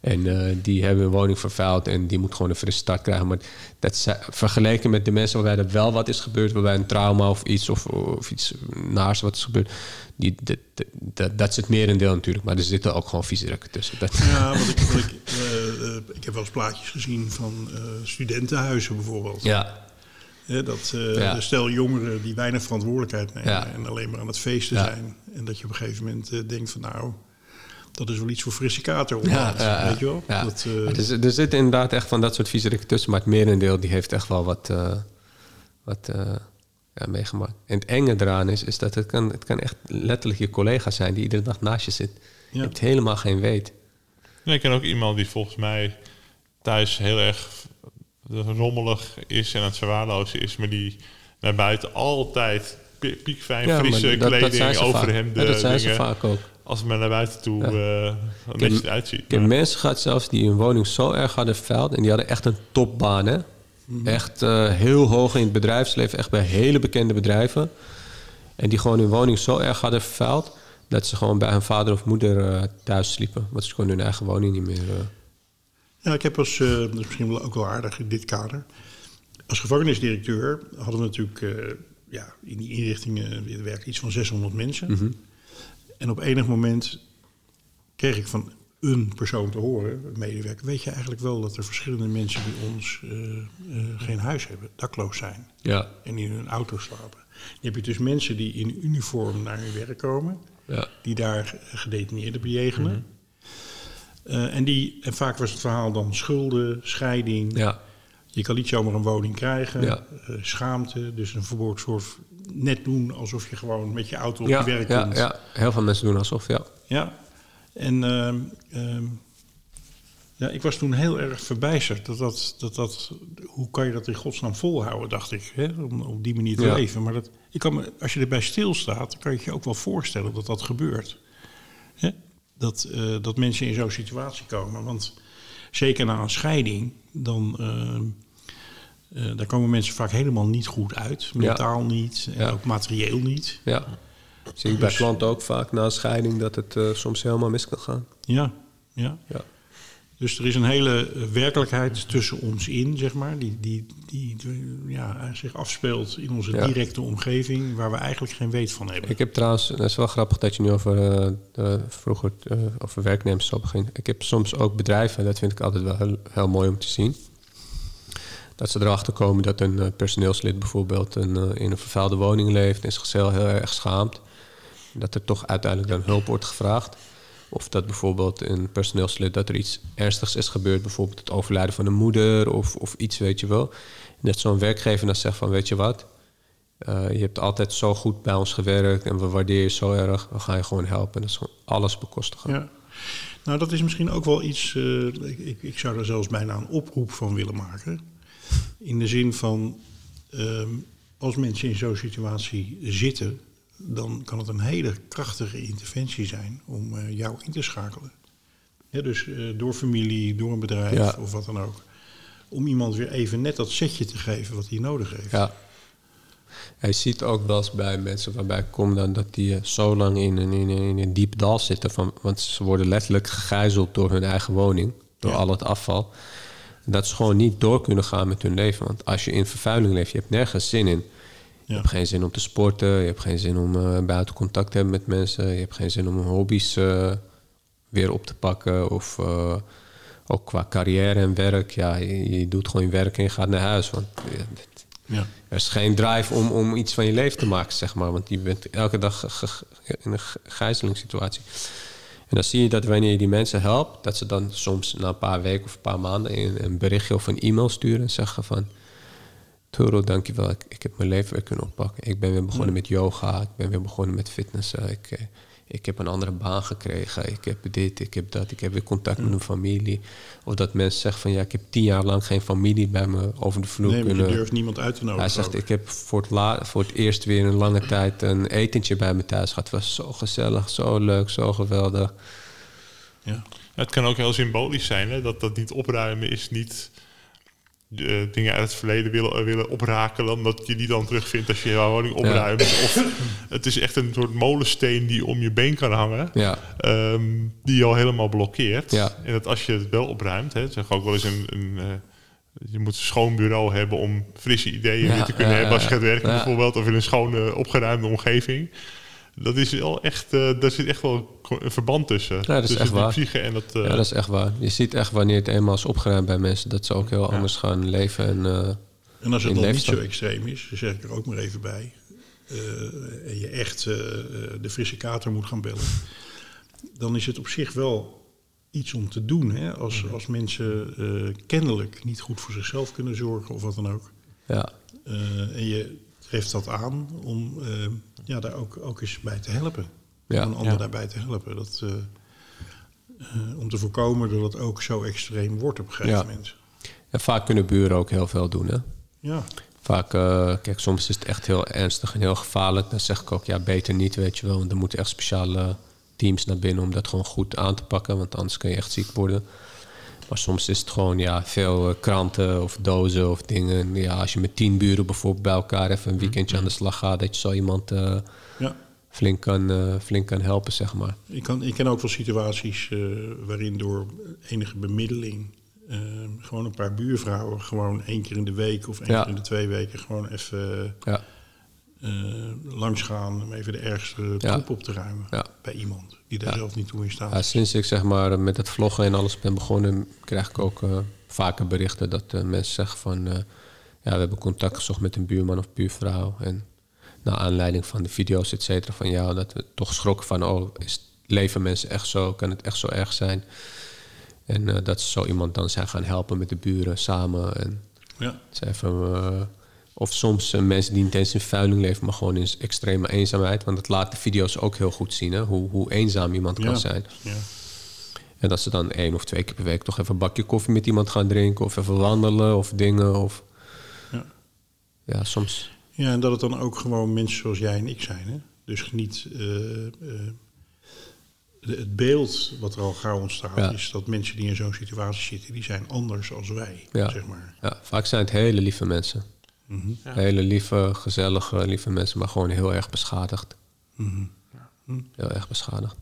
En eh, die hebben hun woning vervuild en die moet gewoon een frisse start krijgen. Maar dat vergeleken met de mensen waarbij er wel wat is gebeurd, waarbij een trauma of iets of, of iets naars wat is gebeurd, die, dat, dat, dat is het merendeel natuurlijk. Maar er zitten ook gewoon viezerekken tussen. Dat, Ja, wat ik, ik, eh, ik heb wel eens plaatjes gezien van eh, studentenhuizen bijvoorbeeld. ja, dat Ja. stel jongeren die weinig verantwoordelijkheid nemen Ja. en alleen maar aan het feesten zijn. En dat je op een gegeven moment denkt van nou, dat is wel iets voor frisse kater. Op Ja, ja, ja. weet je wel? Ja. Dat, eh, dus, er zitten inderdaad echt van dat soort viezerik tussen. Maar het merendeel die heeft echt wel wat, eh, wat eh, ja, meegemaakt. En het enge eraan is, is dat het kan, het kan echt letterlijk je collega zijn... die iedere dag naast je zit. Je hebt helemaal geen weet. Ja, ik ken ook iemand die volgens mij thuis heel erg rommelig is en aan het verwaarlozen is, maar die naar buiten altijd pi- piekfijn, Ja, frisse dat- dat kleding, zijn ze vaak. overhemden, Ja, dat zijn ze vaak ook. Als het maar naar buiten toe Ja. eh netjes eruit ziet. Ik mensen gehad zelfs die hun woning zo erg hadden vervuild... en die hadden echt een topbaan, hè? Echt eh, heel hoog in het bedrijfsleven. Echt bij hele bekende bedrijven. En die gewoon hun woning zo erg hadden vervuild... dat ze gewoon bij hun vader of moeder eh, thuis sliepen. Want ze konden hun eigen woning niet meer... Ja, ik heb als, eh, dat is misschien wel ook wel aardig in dit kader. Als gevangenisdirecteur hadden we natuurlijk eh, ja, in die inrichtingen er werken iets van 600 mensen. Mhm. En op enig moment kreeg ik van een persoon te horen, een medewerker, weet je eigenlijk wel dat er verschillende mensen bij ons eh, eh, geen huis hebben, dakloos zijn ja, en in hun auto slapen. Dan heb je dus mensen die in uniform naar hun werk komen, ja, die daar gedetineerden bejegenen. Mhm. Eh, en, die, en vaak was het verhaal dan schulden, scheiding. ja, Je kan niet zomaar een woning krijgen. Schaamte, dus een verborgen soort net doen alsof je gewoon met je auto op ja, je werk ja, komt. ja. Heel veel mensen doen alsof, ja. Ja. En ehm, ehm, ja, ik was toen heel erg verbijsterd. Dat dat, dat, dat, hoe kan je dat in godsnaam volhouden, dacht ik. Hè? Om op die manier te Ja. leven. Maar dat, ik kan me, als je erbij stilstaat, dan kan je je ook wel voorstellen dat dat gebeurt. Hè? Dat, eh, dat mensen in zo'n situatie komen. Want zeker na een scheiding, dan... eh, daar komen mensen vaak helemaal niet goed uit. Mentaal niet en Ja. ook materieel niet. ja. Zie ik bij Dus- klanten ook vaak na een scheiding dat het eh, soms helemaal mis kan gaan. Ja, ja. Ja. Dus er is een hele eh, werkelijkheid tussen ons in, zeg maar, die, die, die ja, zich afspeelt in onze Ja. directe omgeving, waar we eigenlijk geen weet van hebben. Ik heb trouwens, dat is wel grappig dat je nu over eh, de- vroeger eh, over werknemers zo begint. Ik heb soms ook bedrijven, dat vind ik altijd wel heel, heel mooi om te zien. Dat ze erachter komen dat een eh, personeelslid bijvoorbeeld eh, in een vervuilde woning leeft en zichzelf heel erg schaamt. Dat er toch uiteindelijk dan hulp wordt gevraagd. Of dat bijvoorbeeld een personeelslid dat er iets ernstigs is gebeurd, bijvoorbeeld het overlijden van een moeder of, of iets, weet je wel. Dat zo'n werkgever dan zegt van, weet je wat, eh, je hebt altijd zo goed bij ons gewerkt en we waarderen je zo erg. We gaan je gewoon helpen. En dat is gewoon alles bekostigen. Ja. Nou, dat is misschien ook wel iets, ik, ik, zou er zelfs bijna een oproep van willen maken. In de zin van, ehm, als mensen in zo'n situatie zitten, dan kan het een hele krachtige interventie zijn om eh, jou in te schakelen. Ja, dus eh, door familie, door een bedrijf Ja. of wat dan ook. Om iemand weer even net dat setje te geven wat hij nodig heeft. Ja. Je ziet ook wel eens bij mensen waarbij ik kom dan dat die eh, zo lang in een, in, een, in een diep dal zitten. Van, want ze worden letterlijk gegijzeld door hun eigen woning. Door Ja. al het afval. Dat ze gewoon niet door kunnen gaan met hun leven. Want als je in vervuiling leeft, je hebt nergens zin in. Je hebt geen zin om te sporten, je hebt geen zin om eh, buiten contact te hebben met mensen, je hebt geen zin om hobby's eh, weer op te pakken. Of eh, ook qua carrière en werk. Ja, je, je doet gewoon je werk en je gaat naar huis. Want ja, er is geen drive om, om iets van je leven te maken, zeg maar. Want je bent elke dag in een gijzelingssituatie. En dan zie je dat wanneer je die mensen helpt, dat ze dan soms na een paar weken of een paar maanden een, een berichtje of een e-mail sturen en zeggen van... Turo, dankjewel. Ik, ik heb mijn leven weer kunnen oppakken. Ik ben weer begonnen met yoga. Ik ben weer begonnen met fitnessen. Ik, eh, ik heb een andere baan gekregen. Ik heb dit, ik heb dat. Ik heb weer contact met mijn familie. Of dat mensen zeggen van... ja, ik heb tien jaar lang geen familie bij me over de vloer Nee, maar je kunnen... durft niemand uit te nodigen. Hij zegt, ik heb voor het, la voor het eerst weer een lange tijd een etentje bij me thuis gehad. Het was zo gezellig, zo leuk, zo geweldig. Ja. Het kan ook heel symbolisch zijn, hè? dat dat niet opruimen is niet eh, dingen uit het verleden willen, eh, willen oprakelen, omdat je die dan terugvindt als je jouw woning opruimt. Of het is echt een soort molensteen die om je been kan hangen, Ja, ehm, die je al helemaal blokkeert. Ja. En dat als je het wel opruimt, hè, zeg ook wel eens een. een eh, je moet een schoon bureau hebben om frisse ideeën weer te kunnen hebben als je gaat werken bijvoorbeeld, of in een schone, opgeruimde omgeving. Dat is wel echt, eh, daar zit echt wel een verband tussen. dat is tussen echt waar. psyche en dat. eh, ja, dat is echt waar. Je ziet echt wanneer het eenmaal is opgeruimd bij mensen... dat ze ook heel anders gaan leven. En, eh, En als het dan niet zo extreem is, dan zeg ik er ook maar even bij. eh, en je echt de frisse kater moet gaan bellen. Dan is het op zich wel iets om te doen. Hè? Als, als mensen eh, kennelijk niet goed voor zichzelf kunnen zorgen of wat dan ook. ja, Eh, en je treft dat aan om eh, ja, daar ook, ook eens bij te helpen. Ja, om een ander ja. daarbij te helpen. Dat, eh, eh, om te voorkomen dat het ook zo extreem wordt op een gegeven Ja. moment. en vaak kunnen buren ook heel veel doen, hè. Ja, Vaak, kijk, soms is het echt heel ernstig en heel gevaarlijk. Dan zeg ik ook, ja, beter niet, weet je wel. Want er moeten echt speciale teams naar binnen om dat gewoon goed aan te pakken. Want anders kun je echt ziek worden. Maar soms is het gewoon, ja, veel eh, kranten of dozen of dingen. Ja, als je met tien buren bijvoorbeeld bij elkaar even een weekendje aan de slag gaat... dat je zo iemand eh, ja. flink, kan, eh, flink kan helpen, zeg maar. Ik, kan, ik ken ook wel situaties waarin door enige bemiddeling gewoon een paar buurvrouwen gewoon één keer in de week of één Ja. keer in de twee weken gewoon even Ja, langs gaan om even de ergste Ja. troep op te ruimen Ja. bij iemand die daar zelf niet toe in staat. Ja, sinds ik zeg maar met het vloggen en alles ben begonnen, krijg ik ook eh, vaker berichten dat eh, mensen zeggen van eh, ja, we hebben contact gezocht met een buurman of buurvrouw. En naar aanleiding van de video's, et cetera, van ja, dat we toch schrokken van oh, is, leven mensen echt zo? Kan het echt zo erg zijn? En eh, dat ze zo iemand dan zijn gaan helpen met de buren samen. En Ja. ze even, eh, of soms eh, mensen die niet eens in vervuiling leven, maar gewoon in extreme eenzaamheid. Want dat laat de video's ook heel goed zien, hè? Hoe, hoe eenzaam iemand kan zijn. Ja. En dat ze dan één of twee keer per week toch even een bakje koffie met iemand gaan drinken. Of even wandelen of dingen. Of... Ja. Ja, soms. ja, en dat het dan ook gewoon mensen zoals jij en ik zijn. Hè? Dus niet eh, eh, het beeld wat er al gauw ontstaat, Ja. is dat mensen die in zo'n situatie zitten, die zijn anders als wij. Ja. Zeg maar. Ja, vaak zijn het hele lieve mensen. Mhm. Hele lieve, gezellige, lieve mensen, maar gewoon heel erg beschadigd. Mhm. Heel erg beschadigd.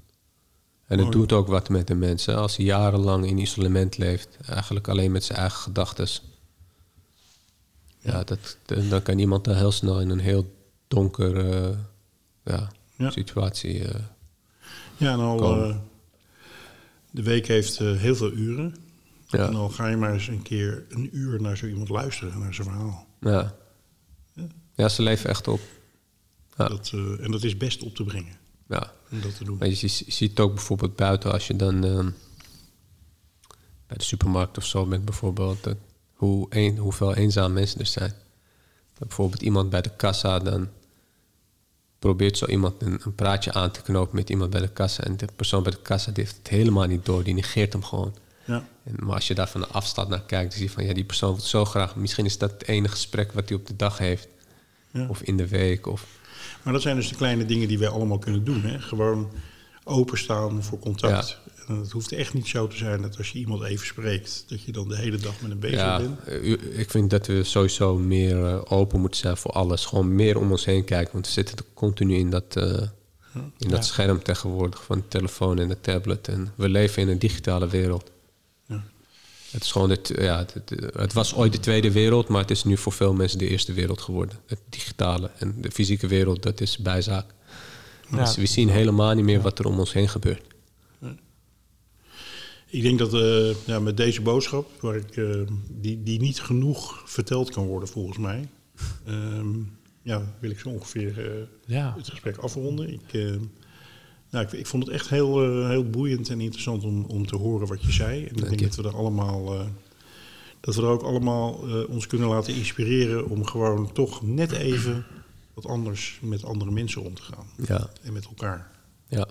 En het doet ook wat met de mensen. Als hij jarenlang in isolement leeft, eigenlijk alleen met zijn eigen gedachten. Ja, dat, dan kan iemand dan heel snel in een heel donker eh, ja, Ja. situatie. eh, Ja, en al Komen. eh, de week heeft eh, heel veel uren. Ja. En dan ga je maar eens een keer een uur naar zo iemand luisteren, naar zijn verhaal. Ja. ja, ze leven echt op. Ja. Dat, eh, en dat is best op te brengen, Ja. om dat te doen. Maar je, zie- je ziet ook bijvoorbeeld buiten als je dan ehm, bij de supermarkt of zo bent bijvoorbeeld. Dat, hoe een, hoeveel eenzaam mensen er zijn. Dat bijvoorbeeld iemand bij de kassa dan probeert zo iemand een, een praatje aan te knopen met iemand bij de kassa. En de persoon bij de kassa die heeft het helemaal niet door. Die negeert hem gewoon. Ja, En, maar als je daar van de afstand naar kijkt, dan zie je van ja, die persoon wil zo graag. Misschien is dat het enige gesprek wat hij op de dag heeft. Ja. Of in de week. Of, maar dat zijn dus de kleine dingen die wij allemaal kunnen doen. Hè? Gewoon openstaan voor contact. En het hoeft echt niet zo te zijn dat als je iemand even spreekt, dat je dan de hele dag met hem bezig Ja, bent. ik vind dat we sowieso meer eh, open moeten zijn voor alles. Gewoon meer om ons heen kijken. Want we zitten continu in dat, eh, in dat scherm tegenwoordig van de telefoon en de tablet. En we leven in een digitale wereld. Het, is gewoon het, ja, het, het was ooit de Tweede Wereld, maar het is nu voor veel mensen de Eerste Wereld geworden. Het digitale en de fysieke wereld, dat is bijzaak. Dus we zien helemaal niet meer wat er om ons heen gebeurt. Ik denk dat eh, ja, met deze boodschap, waar ik, eh, die, die niet genoeg verteld kan worden volgens mij, ehm, ja, wil ik zo ongeveer eh, Ja. het gesprek afronden. Ik, eh, nou, ik, ik vond het echt heel, eh, heel boeiend en interessant om, om te horen wat je zei. En ik denk je. dat we er allemaal, eh, dat we er ook allemaal eh, ons kunnen laten inspireren om gewoon toch net even wat anders met andere mensen om te gaan. Ja, En met elkaar. ja.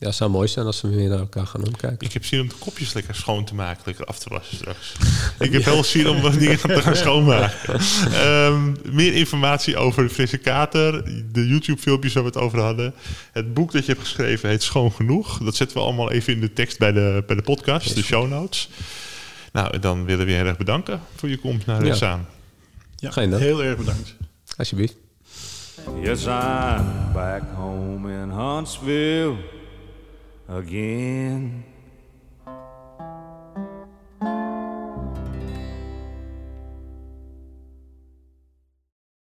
Ja, het zou mooi zijn als we meer naar elkaar gaan omkijken. Ik heb zin om de kopjes lekker schoon te maken, lekker af te wassen straks. ik heb wel zin om wat dingen te gaan schoonmaken. Ehm, meer informatie over de frisse kater, de YouTube-filmpjes waar we het over hadden. Het boek dat je hebt geschreven heet Schoon Genoeg. Dat zetten we allemaal even in de tekst bij de, bij de podcast, de show notes. Nou, dan willen we je heel erg bedanken voor je komst naar Ja. Ja, Geen dank. heel erg bedankt. Alsjeblieft. Yes, I'm back home in Huntsville again.